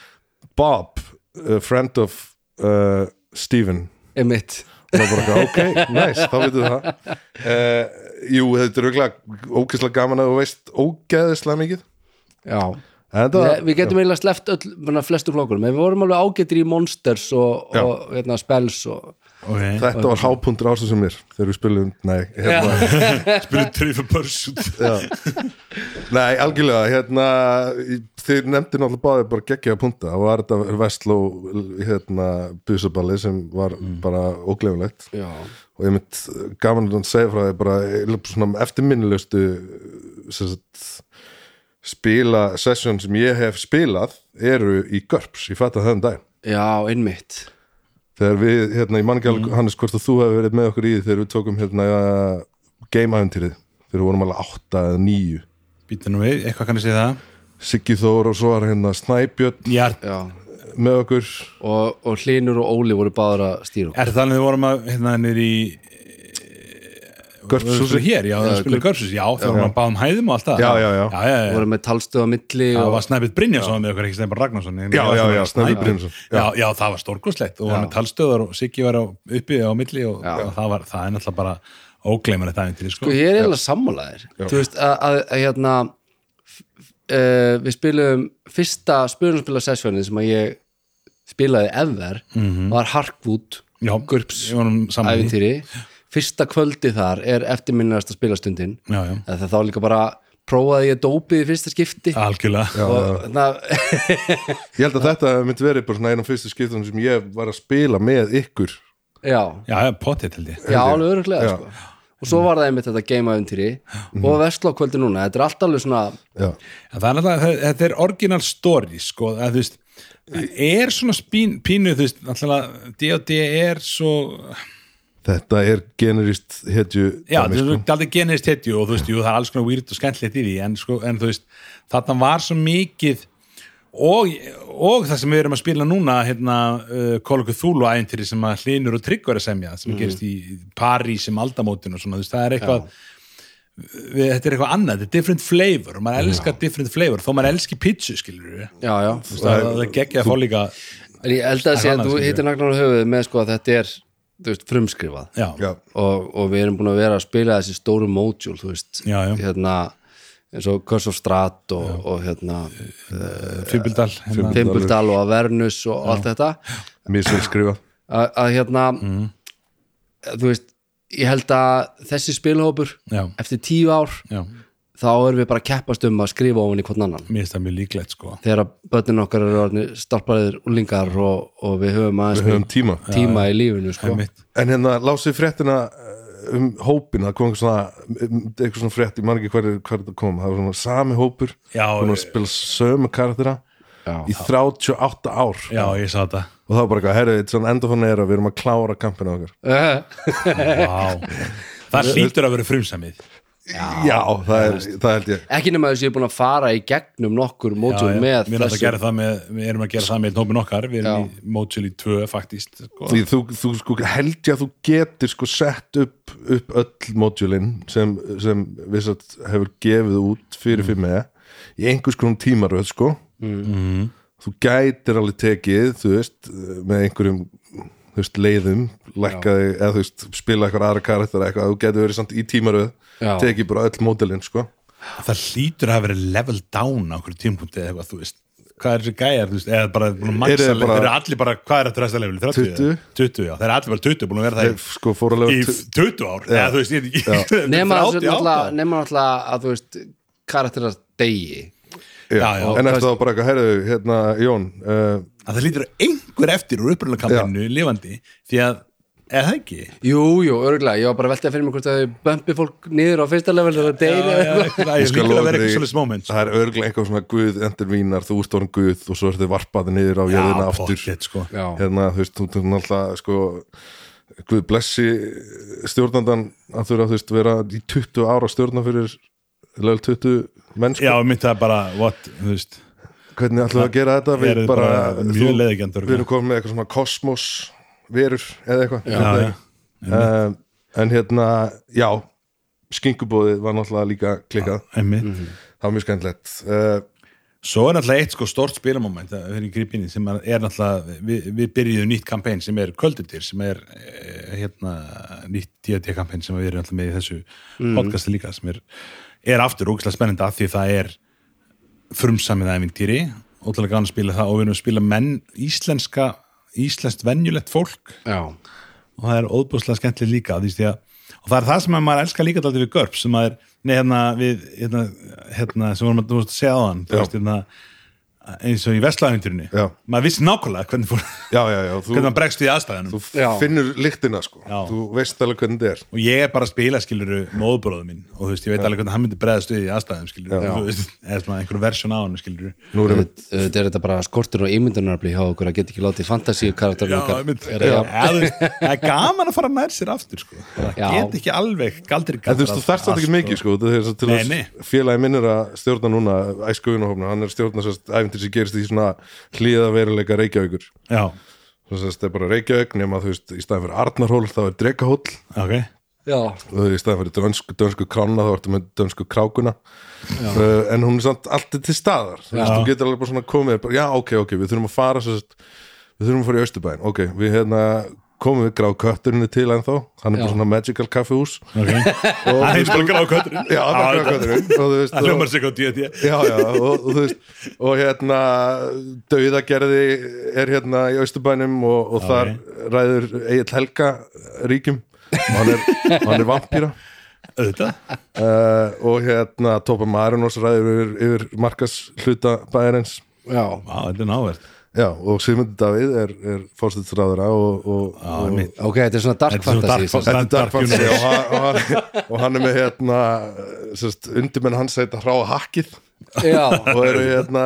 Bob, a friend of uh, Stephen emitt og það var bara eitthvað, ok, nice, þá veitum við það uh, jú, þetta er auðvitað ógeðslega gaman að þú veist ógeðslega mikið. Já. En þetta Við, við getum eiginlega sleppt öll, flestu flokkurum en við vorum alveg ágættir í Monsters og, og hérna, Spells og, okay. þetta var hápuntur ásins sem mér þegar við spilum, nei hérna, Spilið Trivial Pursuit nei, algjörlega hérna, þið nefndi náttúrulega báðið bara geggjaða punta. Og var þetta Vestló hérna, busaballi sem var bara óglefulegt og ég mynd gaman að segja frá því bara eftirminnilegustu spila session sem ég hef spilað eru í GURPS, ég fatt að það um dag já, einmitt. Þegar við, hérna, ég man ekki alveg Hannes hvort að þú hefur verið með okkur í því þegar við tókum hérna game-æventýrið þegar við vorum alveg átta eða níu Býta nú við, eitthvað kann ég segja það? Siggi Þór og svo var hérna Snæbjörn. Já, já. með okkur. Og, og Hlinur og Óli voru báður að stýra okkur. Er það alveg við vorum að hérna niður í GURPS Við hér, já, það spilið Görsus, já, þegar vorum að báðum hæðum og allt það. Já, já, já. já, já, já. voru með talstöð á milli Það og, var Snæbjörn Brynjarsson með okkur, ekki Snæbjörn Ragnarsson Já, já, já, Snæbjörn Brynjarsson, já. já, já, það var stórkoslegt og var með talstöðar og Siggi var á, uppi á milli og, og það, var, það er náttúrulega bara ógleimar þetta aðeins sko. sko ég er eiginlega sammálaðir þú veist að, að, að hérna uh, við spilum fyrsta spilumspila sessjónin sem að ég spilaði ever var Harkwood já, GURPS æfintýri fyrsta kvöldi þar er eftirminnilegasta spilastundin. Já, já, það þá líka bara prófaði ég dópið í fyrsta skipti. Algjörlega. Ég held að þetta myndi verið bara svona einu af fyrstu skiptunum sem ég var að spila með ykkur já, já, potið held ég já, alveg öruglega sko. og svo var það einmitt þetta game æfintýri og vestlá kvöldi núna, þetta er allt alveg svona Já, En það er það- þetta er original story sko, að þú veist er svona spín, pínu, þú veist náttúrulega, D&D er svo þetta er generist hetju já, dæmi, þú sko. veist, aldrei genist hetju og þú veist, jú, það er alls konar weird og skemmtilegt í því en, sko, en þú veist, þarna var svo mikið og, og það sem við erum að spila núna hérna, uh, Call of Cthulhu æfintýri sem að hlinur og tryggur að semja sem gerist í París sem aldamótin og svona, þú veist, það er eitthvað við, þetta er eitthvað annað, þetta er different flavor og maður elskar different flavor, þó maður elski pizza skilur við, já, já, það, það er geggja að fá líka en ég held að sé að þú hittir nagnar á höfuð með sko að þetta er þú veist, frumskrifað. Já, Já, og, og við erum búin að vera að spila þessi stóru módjúl, þú veist Já, já. hérna, eins og Curse of Strat og, og hérna Fimbildal hérna. Fimbildal og Avernus og allt þetta. Misvel skrifað. Að, að hérna Mhm. þú veist, ég held að þessi spilhópur já, eftir tíu ár já, þá erum við bara að keppast um að skrifa ofan í hvern annan. Mér finnst það mjög líklegt sko. Þegar að börnin okkar eru orðnir starpariðir úlingar og, og við höfum aðeins Við höfum tíma. tíma í lífinu sko. Einmitt. En hérna lásið fréttina um hópin, það kom eitthvað svona eitthvað svona frétt, ég man ekki hver, hver þetta kom. Það var svona sami hópur Já, búin að ég- spila sömu karaktera Já. í 38 ár. Já, ég sá þetta. Og það var bara eitthvað, herru, þetta er svona enda fann er að við erum að klára kampina okkar. Vá. það hlýtur að vera frumsamið já, það, er, það held ég. ekki nema þessi ég er búin að fara í gegnum nokkur mótjól með við erum að þessu. gera það með við erum að gera það með tópin okkar. Við erum í mótsöl í tvö faktist sko. því þú, þú sko held ég að þú getur sko sett upp, upp öll módjulin sem, sem við satt hefur gefið út fyrir fyrir með í einhvers konum tímaröð sko. Þú gætir alveg tekið þú veist, með einhverjum þú veist, leiðum, lækkaði eða þú veist, spila eitthvað aðra karakter eitthvað, þú getur verið samt í tímaröð. Já. Tekið bara öll módelin sko. Það hlýtur að hafa verið level down á okkur tímpunkti eða eitthvað, þú veist. Hvað er þessi gæjar, þú veist, eða bara þeir eru allir bara, hvað er þetta ræsta level, 30? 20? 20, já, þeir eru allir bara 20, búin að vera það sko í, á í 20 ár, eða þú veist, nema 38 náttúrulega nema náttúrulega að þú veist karakterast degi já, Já, já. en eftir þá bara eitthvað, herðu, hérna Jón uh, að það hlýtur einhver eftir úr upprunlega kampinu lifandi, því að er það ekki? jú, jú, örgulega, ég var bara að velta fyrir mig hvort að þau bömpi fólk niður á fyrsta level þegar það deyri eða eitthvað. ég skal að lofa vera því- það er örglega eitthvað svona guð endur vínar, þú ert orðin guð og svo er þið varpaði niður á jörðina aftur. pottet, sko. Hérna, þú veist, þú veist alltaf sko, guð blessi stjórnandan að þú veist, vera í 20 ára stjórna fyrir level 20 menn, sko, já, mitt það bara, what, þú veist. Hvernig ætlum við að gera þetta? Er við við erum komið með eitthvað svona kosmos verur eða eitthvað. Já, um, en hérna, já skinkubóðið var náttúrulega líka klikkað. Einmitt. Það var mjög skemmtilegt. Uh, Svo er náttúrulega eitt sko stort spilamoment gripinni sem er náttúrulega við, við byrjuðum nýtt kampæn sem er kvöldutir sem er eh, hérna nýtt D&D kampæn sem við erum náttúrulega með í þessu podcasti líka sem er, er aftur ógæslega spennandi af því það er frumsamið æfintýri ótrúlega gana að spila það og við erum að spila menn íslenska, íslenskt venjulegt fólk já, og það er óbúslega skemmtileg líka því að, og það er það sem að maður elskar líka dálítið við GURP sem að er, nei hérna við hérna, hérna sem vorum að, þú segja á hann Já. veist, hérna, eins og í vestlæðinturinni Já. maður vissi nákvæmlega hvernig, fór, já, já, já, þú, hvernig maður bregst við aðstæðanum þú Já. finnur lyktina sko. Já. þú veist alveg hvernig þetta er. Og ég er bara að spila skiluru móðbróðu minn. Og þú veist, ég veit alveg hvernig hann myndi bregðast við í aðstæðum skiluru, þú veist, eða svona einhverju versjón á hann skiluru nú erum við þetta er þetta bara skortur og ímyndunarafli hjá okkur að geta ekki látið fantasíu er veist, það er gaman að fara nær sér aftur sko. það Já. get ekki alveg æfintir sem gerist í svona hlýða veruleika Reykjavíkur. Já, svo sérst það er bara Reykjavík nema þú veist, í staðin fyrir Arnarhól þá er Drekahól ok. Já, og þú veist, í staðin fyrir dönsku, dönsku krána þá ertu með dönsku krákuna. Uh, en hún er samt alltaf til staðar. Þú veist, Já. þú getur alveg bara svona komið bara, já, ok, ok, við þurfum að fara sérst, við þurfum að fara í Austurbæn, ok, við hérna komum við gráð kötturinn til ennþá. Hann er bara svona magical kaffehús Það er bara gráð kötturinn. Já, það er gráð kötturinn. Og þú veist, Það og- hljómar sig á já, og, og þú veist og hérna dauðagerði er hérna í Austurbænum og, og þar ræður Egil Helga ríkjum. Hann er, er vampýra Auðvitað. Uh, og hérna Topa Marinos ræður yfir, yfir markas hluta bæjarins. Já, þetta er náverð já, og Sigmundur Davíð er, er fórstættsræðura og, og, og ok, þetta er svona dark svona fantasy Þetta er Dark Dark Fantasy. og, hann- og, hann- og hann er með hérna sérst, undirmenn hans heita hráa hakkið. Sagt. já, og eru hérna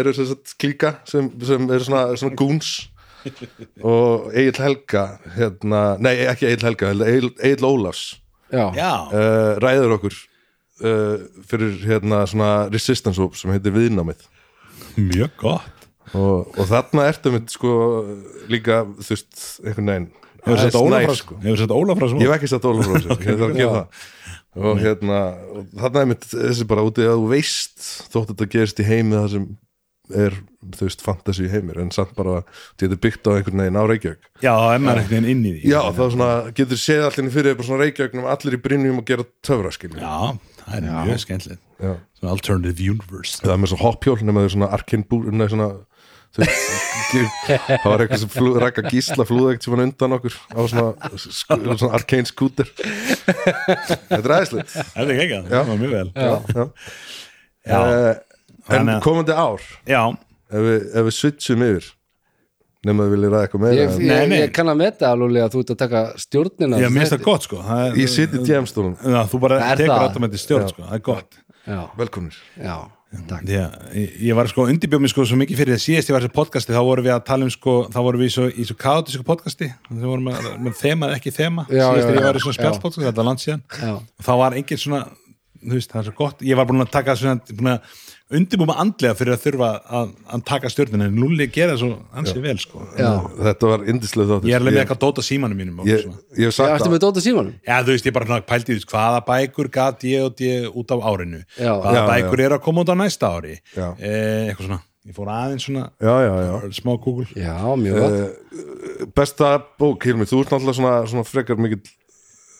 eru sem sagt klíka sem, sem eru svona, svona goons. Og Egil Helga hérna, nei ekki Egil Helga Egil, Egil Ólafs. Uh, ræður okkur uh, fyrir hérna svona resistance hóp sem heitir viðnámið. Mjög gott og, og þarna ertu mitt sko líka þú veist einhvern veginn Hefur sett aðeins Ólaf nær, frá sko. Sett ég hef ekki satt Ólaf frá sér ég þarf að gera það. Og hérna, og þarna er mitt þessi bara úti að þú veist þótt þetta gerist í heimi það sem er þú veist fantasy heimir en samt bara þetta er byggt á einhvern veginn á Reykjavík. Já, er maður einhvern veginn inn í því. Já þá svona getur séð allir fyrir bara svona Reykjavíknum allir í brynjum og gera töfra skilja Já, það er mjög skemmtilegt. Svona alternative universe. Það er með svona hoppjól nema þau svona arkinn búr nei, svona, það var eitthvað sem flú, rækka gísla flúðegt sem var undan okkur á svona, svona arkane skúter þetta er æðislegt Það er ekki ekki, Já. það var mjög vel já, já. Já. Eh, en að- komandi ár Já, ef við, ef við switchum yfir nema við viljum ræða eitthvað meira ég, en- Nei, ég, nei. ég kann að meta alveg að þú ert að taka stjórnina ég minnst það gott sko það er, ég sitt í DM-stólum Já, þú bara tekur það. automatið stjórn Já. sko, það er gott já, velkomnir já, Takk. Já, ég, ég var sko undirbjóð mig sko svo mikið fyrir það síðast ég var þessi podcasti þá vorum við að tala um sko þá vorum við í svo, í svo kaotísku podcasti þá vorum við með þema eða ekki þema síðast ég var í svona já. spjallpodcast þetta land síðan Já. og þá var engin svona þú veist, það er svo gott, ég var búin að taka svona, búin að undirbúma andlega fyrir að þurfa að, að taka stjórnina en Lulli gera svo ansið vel sko. Já, þetta var indislega þáttur. Ég er alveg með eitthvað dóta símanum mínum og ég, svona. ég hef Já, sagt ertu með Dóta Símanum? Já, þú veist, ég bara pældi því hvaða bækur gat ég og ég út af árinu? Já. hvaða Já, bækur eru að koma út á næsta ári? Já. eh, eitthvað svona, ég fór aðeins svona já, já, já. smá Google. Já, mjög gott. Besta bók, Hilmi, þú ert náttúrulega svona, svona frekar mikill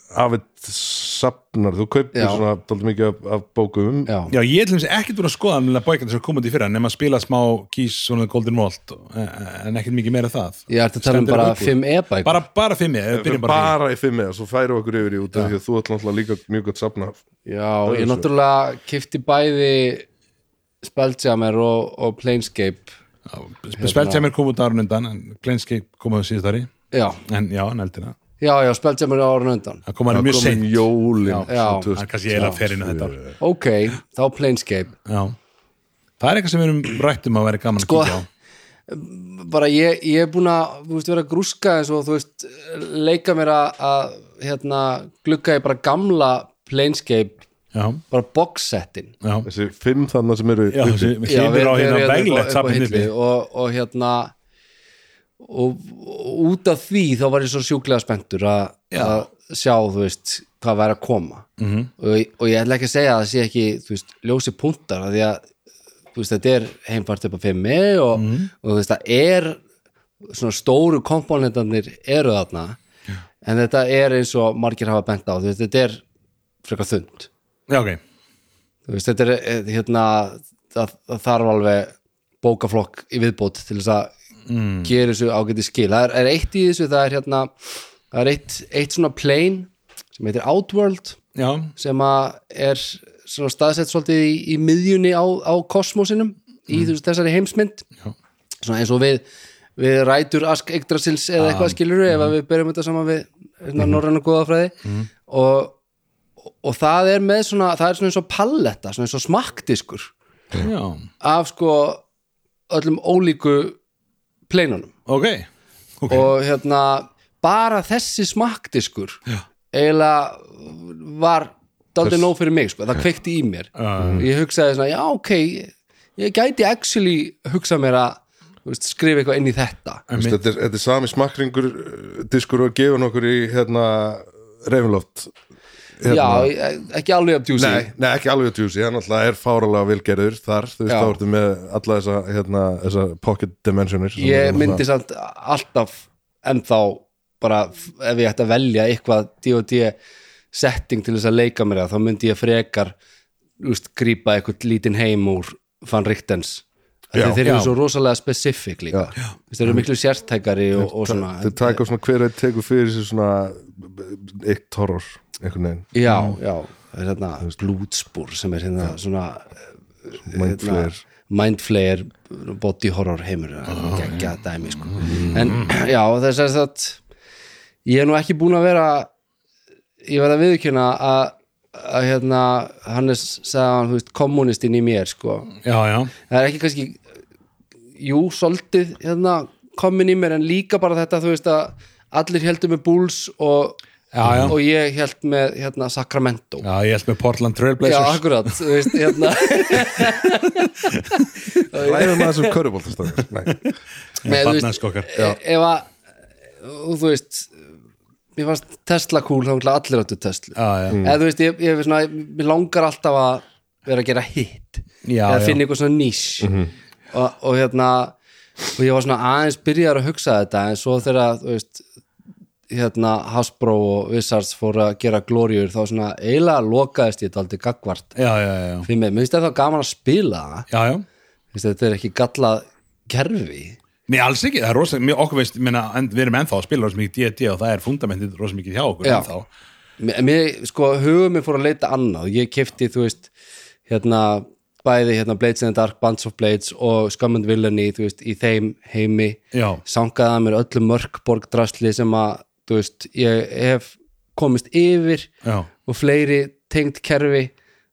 afið sapnar, þú kaupir Já. svona dálítið mikið af, af bókum. Já, Já, ég sér ekkert úr að skoða með bækandi sem komandi fyrir nema að spila smá kís svona Golden Vault eh, en ekkert mikið meira það. Ég ætti að tala um bara upp úr. 5 e-bækur bara, bara fimm ég, byrjum bara, bara, bara í fimm eða, svo færu okkur yfir í út af því að þú ert náttúrulega líka mjög gott sapna Já, ég náttúrulega kifti bæði Spelljammer og, og Planescape. Spelljammer kom út árun undan en Planescape kom á síðust ári. Já, en já, neldina, já, já, Spelljammer árun undan. Það kom að mjög seint. jólin Já. Það er kannski eiginlega fer inn á þetta Ok, þá Planescape. Já, það er eitthvað sem við erum rættum að vera gaman Sko, að kíkja á. bara ég, ég er búin að þú veist, vera að grúska eins og þú veist leika mér að, að hérna, glugga í bara gamla Planescape Já, bara boxsettin þessi fimm þannig sem eru já, þessi Já, við- við hérna uppi og, og hérna og, út af því þá var ég svo sjúklega spenntur að að sjá, þú veist, hvað væri að koma Mhm. -hmm. og, og ég ætla ekki að segja að það sé ekki, þú veist, ljósi punktar af því að, þú veist, þetta er heimfart upp á fimmi og, Mhm. og þú veist, það er svona stóru komponentarnir eru þarna en þetta er eins og margir hafa bent á, þú veist, þetta er frekar þund Já, ok, þú veist, þetta er eh, hérna það, það þarf alveg bókaflokk í viðbót til þess að Mm. gera þessu ágæti skil það er, er eitt í þessu, það er hérna það er eitt, eitt svona plane sem heitir Outworld já, sem er svona staðsett svolítið í, í miðjunni á, á kosmosinum í veist, þessari heimsmynd Mm. Já. svona eins og við við rætur Ask Yggdrasils eða eitthvað skilur ef Mm. að við berjum þetta saman við hérna, norræna góðafræði og, og það er með svona það er svona eins og palletta, svona eins og smakkdiskur já, af sko öllum ólíku pleinunum ok. Ok, og hérna bara þessi smakkdiskur eiginlega var daldið nóg fyrir mig sko, það kveikti í mér. Ég hugsaði svona, já ok ég gæti actually hugsað mér að skrifa eitthvað inn í þetta. Þú veist, þetta, er, þetta er sami smakkringur uh, diskur og gefur nokkur í hérna Ravenloft já, e- ekki alveg upp djúsi Nei, nei, ekki alveg djúsi, hann alltaf er fáralega vilgerður þar, þú veist, þá ertu með alla þessa, hérna, þessa pocket dimensionir ég myndi samt alltaf ennþá bara ef ég ætti að velja eitthvað D&D setting til þess að leika mér að þá myndi ég frekar úst, grípa eitthvað lítinn heim úr Van Richtens. Þeir eru Já. svo rosalega specific líka. Þeir eru miklu sértækari og, og svona Þau taka svona hver að tekur fyrir sér svona eitt horror, einhvern veginn. Já, já, það er hérna blútspúr sem er hérna svona Mindflayer. hérna, mindflayer body horror heimur. Geggja dæmi sko. En já, þess að það ég er nú ekki búin að vera ég verð að viðkjöna að að hérna Hannes sagði hann, þú veist, kommunistinn í mér sko. Já, já. Það er ekki kannski jú, svolítið hérna komin í mér en líka bara þetta þú veist að allir heldur með Bulls og, Já, já. og ég held með hérna Sacramento. Já, ég held með Portland Já, Trailblazers akkurat, þú veist, hérna. Ræðum að þessum körubóltastafir Nei, Nei, þú veist, okkar e- ef að þú veist mér fannst Tesla cool, þá ætla allir áttu Tesla. Já, já, eða þú veist, ég, ég, svona, mér langar alltaf að vera að gera hit Já, eða já. finna eitthvað svona nýs og, og hérna og ég var svona aðeins byrjar að hugsa þetta en svo þegar, þú veist hérna Hasbro og Wizards fóru að gera glóriur þá svona eiginlega lokaðist ég þetta aldrei gagvart fyrir mig, mér finnst þetta gaman að spila. Já, já. Þú veist, þetta er ekki gallað kerfi. Nei, alls ekki, það er rosa, mjög okkur veist menna, en, við erum ennþá að spila rosa mikið D&D og það er fundamentið rosa mikið hjá okkur Já. ennþá. Mér, sko, hugum mér fór að leita annað. Ég kefti, þú veist hérna, bæði hérna Blades in the Dark, Bands of Blades og Scum and Villainy, þú veist, í þeim heimi, Já, sangaði að mér öllu mörkborg drasli sem að þú veist, ég hef komist yfir já, og fleiri tengd kerfi.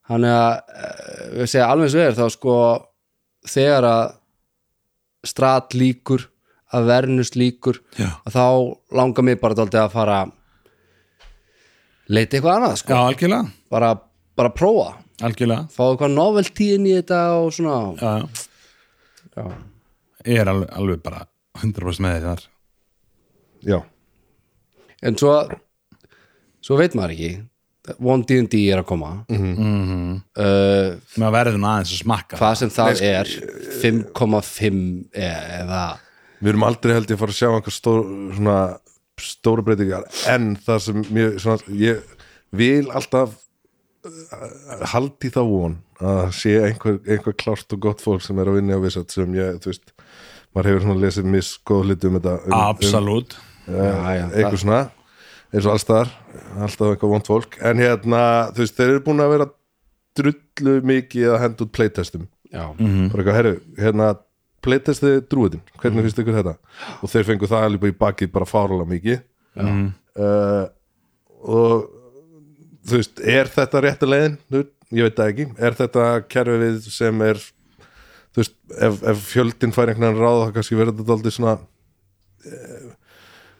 Hann er að eh, við segja alveg og er þá sko þegar að strat líkur að vernust líkur Já. að þá langar mig bara dálítið að fara leita eitthvað annað Já, sko algjörlega, bara, bara prófa algjörlega. Fá eitthvað noveltíðin í þetta og svona. Já, já. ég er alveg, alveg bara 100% með þið þar. Já, en svo svo veit maður ekki. One D&D er að koma. Mm uh, með að verðum aðeins að smakka. hvað sem það er 5,5 eða við erum aldrei held ég að fara að sjá einhver stór, svona stóra breytingar en það sem ég, svona, ég vil alltaf uh, haldi þá von að sé einhver, einhver klárt og gott fólk sem er að vinna á vissat sem ég, þú veist maður hefur svona lesið misgóð hluti um þetta um, um, Absolutt. Já, já, eitthvað svona eins og allstaðar, alltaf eitthvað vond fólk. En hérna, þú veist, þeir eru búin að vera drullu mikið að henda út playtestum. Já, bara eitthvað, herru, hérna playtesti drúiðin, hvernig finnst ykkur þetta? Og þeir fengu það alveg í bakið bara fáralega mikið. Uh, og þú veist, er þetta rétta leiðin? Ég veit það ekki, er þetta kerfið sem er þú veist, ef, ef fjöldin fær einhvern veginn ráð þá kannski verður þetta aldrei svona eh,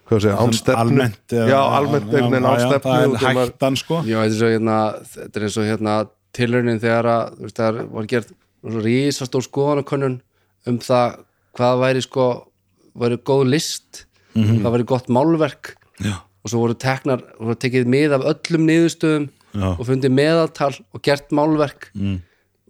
hvað segja, án stefnu. almennt eða- já, almennt einhvern veginn án já, stefnu það er hættan sko. Já, þetta er svo hérna þetta er eins og hérna tilraunin þegar að þú veist, það var gert svo rísastór skoðanakönnun um það hvað væri sko væri góð list, hvað væri gott málverk. Já, og svo voru teknar, voru tekið mið af öllum niðurstöðum Já. og fundið meðaltal og gert málverk mm.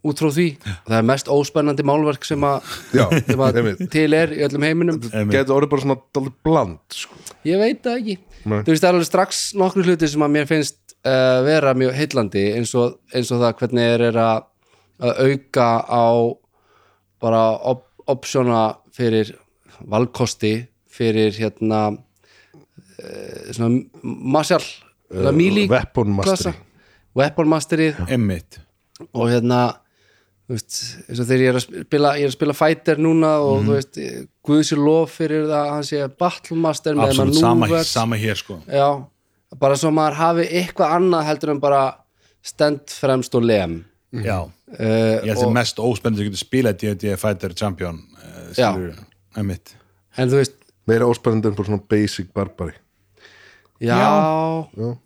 út frá því og það er mest óspennandi málverk sem að, já, sem einmitt. til er í öllum heiminum getur orðið bara svona bland sko. ég veit það ekki Nei. þú veist það er alveg strax nokkru hluti sem að mér finnst uh, vera mjög heillandi eins og, eins og það hvernig er, er að, að auka á bara op optiona fyrir valkosti fyrir hérna svona martial uh, melee weapon mastery. weapon masterið emmitt og hérna þú veist, eins og þegar ég er að spila ég er að spila fighter núna og Mhm. þú veist Guðsir lof fyrir það að hann sé battlemaster með sama, maneuvers sama hér sko. Já, bara svo maður hafi eitthvað annað heldur en bara stend fremst og lem. Já, uh, ég held og, sem mest óspennandi að geta spilað D&D Fighter Champion uh, Já. skilur, emmitt en þú veist, meira óspennandi en bara svona basic barbari já,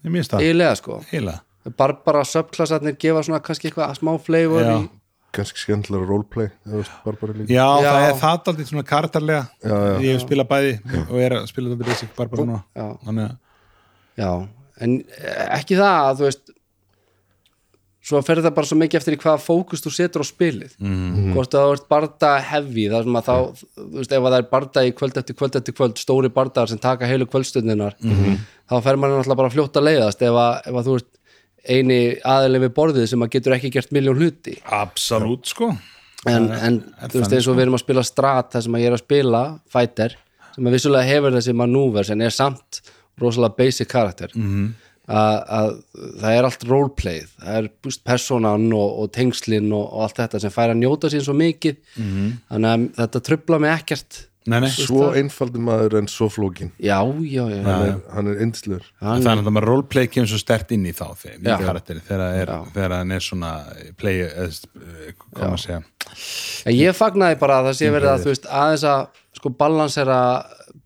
ég minnst það, eiginlega sko. Heila Barbara subklassarnir gefa svona kannski eitthvað smá flavor Já. í kannski skemmtilega roleplay Já, Já. það er það aldrei svona kartarlega Já, já. ég hef spilað bæði og er að spila þetta basic bara bara núna. Já. já, en ekki það að þú veist svo fer þetta bara svo mikið eftir í hvaða fókus þú setur á spilið Mhm. hvort að þú ert barda hefi þar sem að þá, þú veist, ef að það er barda í kvöld eftir kvöld eftir kvöld, stóri bardaðar sem taka heilu kvöldstundinar, Mhm. þá fer maður náttúrulega bara fljótt að leiðast ef að, ef að þú ert eini aðeins við borðið sem að getur ekki gert miljón hluti absolutt sko en, en þú veist eins og við erum að spila strat þar sem að ég er að spila fighter sem að vissulega hefur þessi manúvers en er samt rosalega basic karakter -hmm. Að, að það er allt roleplayð, það er búst personan og, og tengslin og, og allt þetta sem fær að njóta sín svo mikið. -hmm. þannig að þetta trubla mig ekkert. Nei, nei. svo einfaldur maður en svo flókin. Já, já, já, hann er, er En þannig að það með roleplay kemur svo stert inn í þá þegar, er, hann er svona play, eða, eh, hvað maður segja? En ég fagnaði bara að það sé verið að þú veist aðeins að sko balansera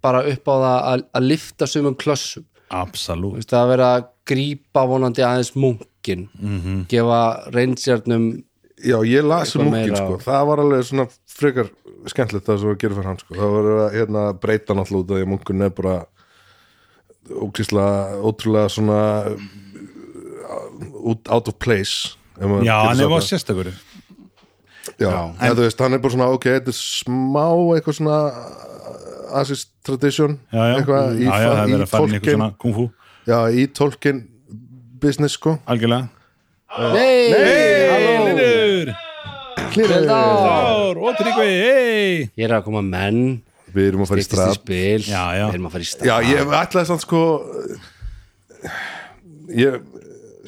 bara upp á það að, að lifta sumum klössum. Þú absolutt, veist, að vera að grípa vonandi aðeins munkin -hmm. gefa reynsjarnum já, ég las um Eitthvað munkin meira sko. það var alveg svona frekar skemmtilegt það sem var að gera fyrir hann sko. það var að hérna, breyta náttúrulega út af því að munkun er bara ókísla, ótrúlega svona uh, out of place já, hann er var það. sérstakur já, en, þú veist, hann er bara svona ok, þetta er smá eitthvað svona assist tradition já, já, eitthvað já, í, það í verið já, í tolkien business sko. Algjörlega. Nei, halló! Velda. Þór, og Tryggvi, hei Ég er að koma menn. Við erum að fara í straf. Við erum að fara í stað Já, ég ætlaði samt sko ég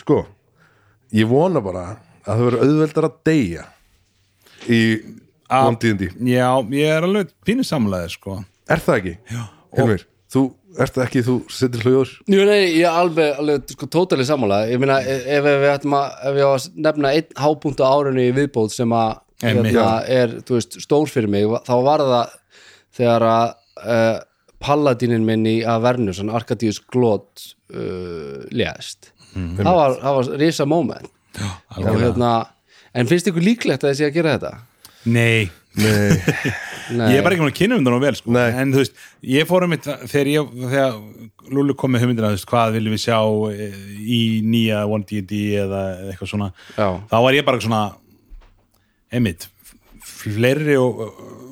sko ég vona bara að það verður auðveldar að deyja í vondiðindi já, ég er alveg pínu samlega sko. Er það ekki? Já. Hilmir, þú ert ekki, þú setur hljóður? Jú, nei, ég er alveg, alveg sko, tótali sammála. Ég meina, ef, ef við ættum að ef við á að nefna einn hápunkt á árunni í viðbót sem að hérna, er, þú veist, stór fyrir mig þá var það þegar að uh, palladinin minn í Avernus, hann Arkadíus Glót uh, lést. Mhm. það var, það var risa moment. Og hérna en finnst ykkur líklegt að þessi að gera þetta? Nei. ég er bara ekki með að kynna um það nú vel sko. En þú veist, ég fór um þetta þegar, ég, þegar Lúlu kom með hugmyndina veist, hvað viljum við sjá eh, í nýja 1D&D eða eitthvað svona Já. þá var ég bara svona einmitt fleiri og,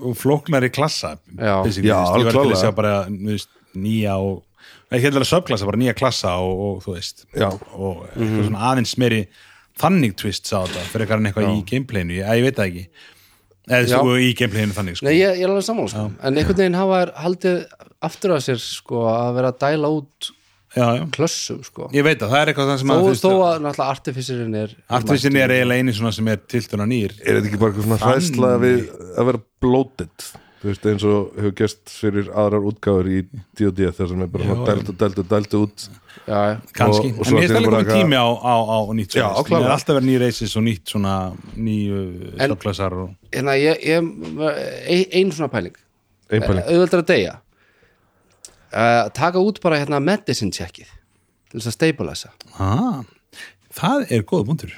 og flóknari klassa Já. basically, Já, veist, ég var til að sjá bara veist, nýja og ekki að subklassa, bara nýja klassa og, og þú veist Já. og eitthvað svona aðeins meiri þannig twist sá þetta, fyrir eitthvað en eitthvað í gameplayinu, ég, ég veit það ekki eða svo í gameplayinu þannig sko. Nei, ég, ég er alveg sammála sko. en einhvern veginn hafa haldið aftur að sér sko, að vera að dæla út já, já. klössum sko. ég veit að það er eitthvað það sem þó, að þó að náttúrulega artificerinn er artvissin er eiginlega eini svona sem er tiltuna nýr er þetta ekki bara eitthvað svona hræðsla við að vera bloated þú veist eins og hefur gerst fyrir aðrar útgáður í D&D þar sem er bara svona dælt og dælt og dælt út. Kannski, Og- og en einu bara komið tími á, á, á nýtt Já, það er alltaf verið ný reysis og nýtt svona nýju En- stofklassar og hérna ég, ég ein, ein svona pæling. Ein pæling. auðvöldar að deyja. Uh, taka út bara hérna medicine checkið til þess að stabilisa ah, það er góða búndur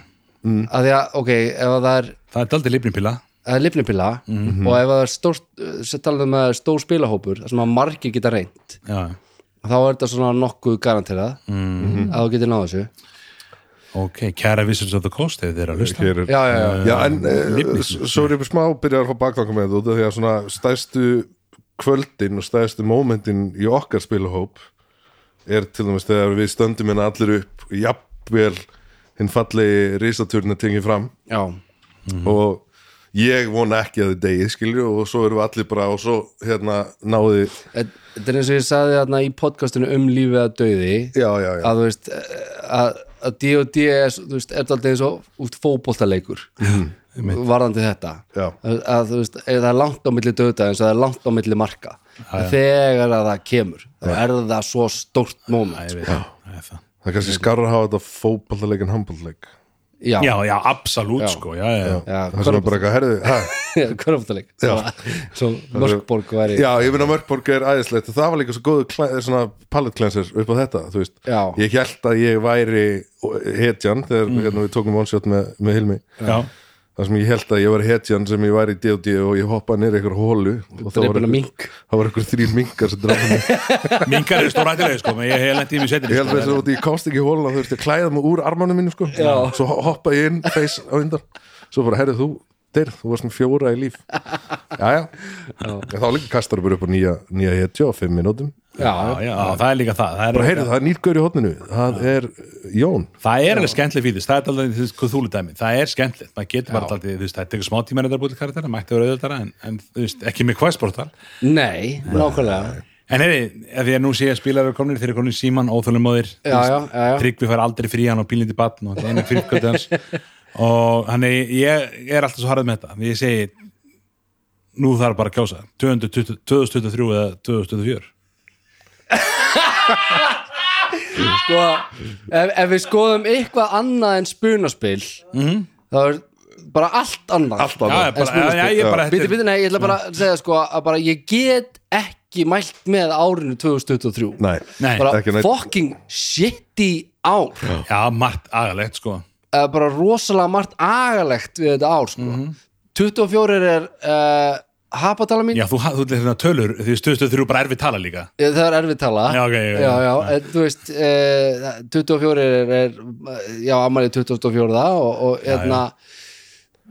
mm. að því að, ok, ef að það er það er daldið lifnipilla. Það er lifnipilla Mhm. og ef það er stór talað með stór spilahópur þar sem að margir geta reynt já, þá er þetta svona nokkuð garanterað Mhm. að þú getur náð þessu. Ok, kæra Wizards of the Coast þegar þeir eru að hlusta. Er- já, já, já, Já, en uh, svo er ég smá byrjar að fá baktanka með þetta út af því að svona stæðstu kvöldin og stæðstu mómentin í okkar spilahóp er til dæmis þegar við stöndum hérna allir upp jafnvel hinn fallegi risaturinn er tengið fram. Já. og ég vona ekki að þið degið skilju og svo erum við allir bara og svo hérna náði þetta er eins og ég sagði þarna í podcastinu um lífið að dauði. Já, já, já, að þú veist eh, að, að D&D er, þú veist, er alltaf eins og út fótboltaleikur varðandi þetta. Já. að, að þú veist, það er langt á milli döða eins og það er langt á milli marka þegar að það kemur þá er það svo stórt veit. Það, það er er kannski skarra að hafa þetta fótballaleik en handballaleik já, já, já, absolutt sko já, já, já. já, það sem er bara eitthvað, körfbóltaleik svo mörkborg væri Já, ég finna Mörkborg er æðislegt það var líka svo góðu klæ, svona palette cleanser upp á þetta, þú veist. Ég held að ég væri hetjan þegar hérna, við tókum shot með, með Hilmi. Já. Þar sem ég held að ég var hetjan sem ég væri í D&D og ég hoppaði nýr einhver hólu og það var var einhver þrýr minkar sem drafði mig. Minkar eru stór hættilega sko, ég hef lendið í mig setinu ég held að þess að ég komst ekki í hóluna þú veist ég klæða mig úr armanum mínu sko. Já. svo ho- hoppaði ég inn, face á undan. Svo bara, herrið þú, deyr, þú varst með fjóra í líf. Jæja, já. þá líka kastar bara upp á nýja, nýja hetja á fimm minútum já, já, já, það er líka það það er, bara heyrðu, það. er nýrgaur í hotninu það er Jón. Það er alveg skemmtileg fílis, það er alltaf þú veist, hvað þú dæmi, það er skemmtilegt, maður getur bara alltaf þú veist, það tekur smá tíma er búið karakter mætti vera auðvitað, en, en þú veist, ekki með questportal nei, nákvæmlega. En heyri, ef ég nú sé að spilaður komnir þeir eru komnir síman, óþölumóðir Já, já, já, já. Tryggvi fær aldrei frí hann á bílindi batn og þetta er einu fyrirkvöldi hans. Og hann er, ég er alltaf svo harðið með þetta ég segi nú þarf bara að kjósa 220 2023 eða 2024 sko, ef, ef við skoðum eitthvað annað en spunaspil þá er bara allt annað allt annað. Já, bara, já, já, ég bara, Býti, býti, nei, ég ætla bara að segja sko að bara ég get ekki mælt með árinu 2023 Nei, Nei, bara ekki neitt. fucking shitty ár. Já, margt agalegt sko. Uh, bara rosalega margt agalegt við þetta ár sko. 24 er uh, hapatala mín. Já, þú, þú ætlir hérna tölur því stuðstuð þrjú bara erfið tala líka. Eh, það er erfið tala. Já, ok, já, já. já, já, en, þú veist uh, 24 er, er já, ammali 24 og, og hérna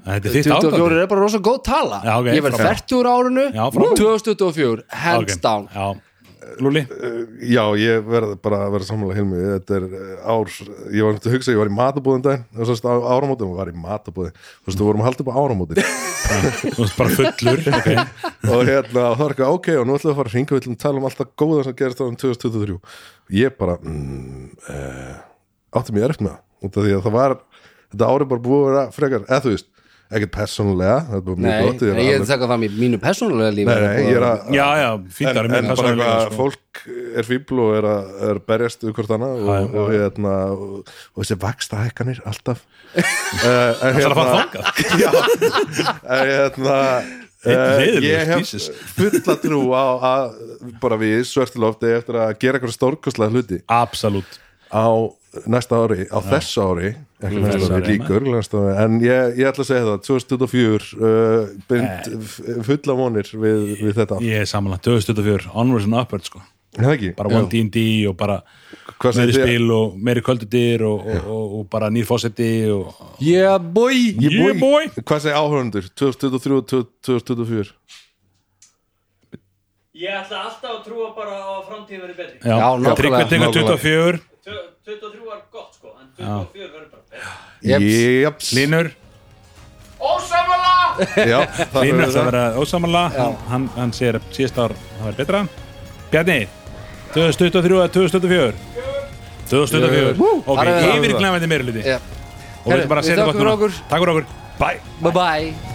þetta er þitt 24 ákvæði er bara rosa góð tala. Já, ok, ég verð frábært. 40 úr árinu. Já, frábært. 2024, hands down. já, Lúli, Já, ég verð bara að vera sammála Hilmi, þetta er eh, ár ég var að hugsa, ég var í matabúðin daginn. Það var á áramótin, og var í matabúðin þú veist, þú vorum að halda upp á áramótin. Þú ert bara fullur okay. og hérna, og það var eitthvað, ok, og nú ætlum við að fara að ringa við ætlum að tala um alltaf góða sem gerist á um 2023 ég bara mm, eh, átti mér erft með það því að það var þetta árið bara búið að vera frekar, eða þú veist ekkert persónulega þetta er bara mjög gott nei, er ég alveg- taka það í mínu persónulega lífi Nei, nei, ég er að já, já, fínt en, að en bara eitthvað sko. fólk er fíbl og er að er að berjast við hvort annað og, já. og, hérna, og, og þessi vaksta hækkanir alltaf en Það er að fara hérna þangað. Já, en hérna uh, ég hef fulla trú á að bara við svörtilofti eftir að gera eitthvað stórkostlega hluti Absolutt. á næsta ári, á þessu ári ekki næsta Þessu ári, líkur næsta ári. en ég, ég ætla að segja það 2024 uh, bind f- fulla vonir við, við þetta Ég er samanlega 2024, onwards and upwards sko. Er það ekki? bara one D&D og bara Hvað meiri spil og meiri kvöldudir og, og, og, og bara nýr fósetti og Yeah boy! Yeah, boy. Hvað segir áhörundur? 2023 og 2024 Ég ætla alltaf að trúa bara á að framtíðin verði betri. Já, Já, tekur Nákvæmlega. 24 Tve- 23 var gott sko En 24 verður bara betri Jeps. Jeps Línur, Já, það Línur verður það. það vera ósamanlega hann, hann, segir að síðast ár það var betra. Bjarni, 2023 eða 2024 2024 Ok, yfirglæmandi Já. og við ætlum bara að setja gott núna. okkur. Takk fyrir okkur, bye. Bye bye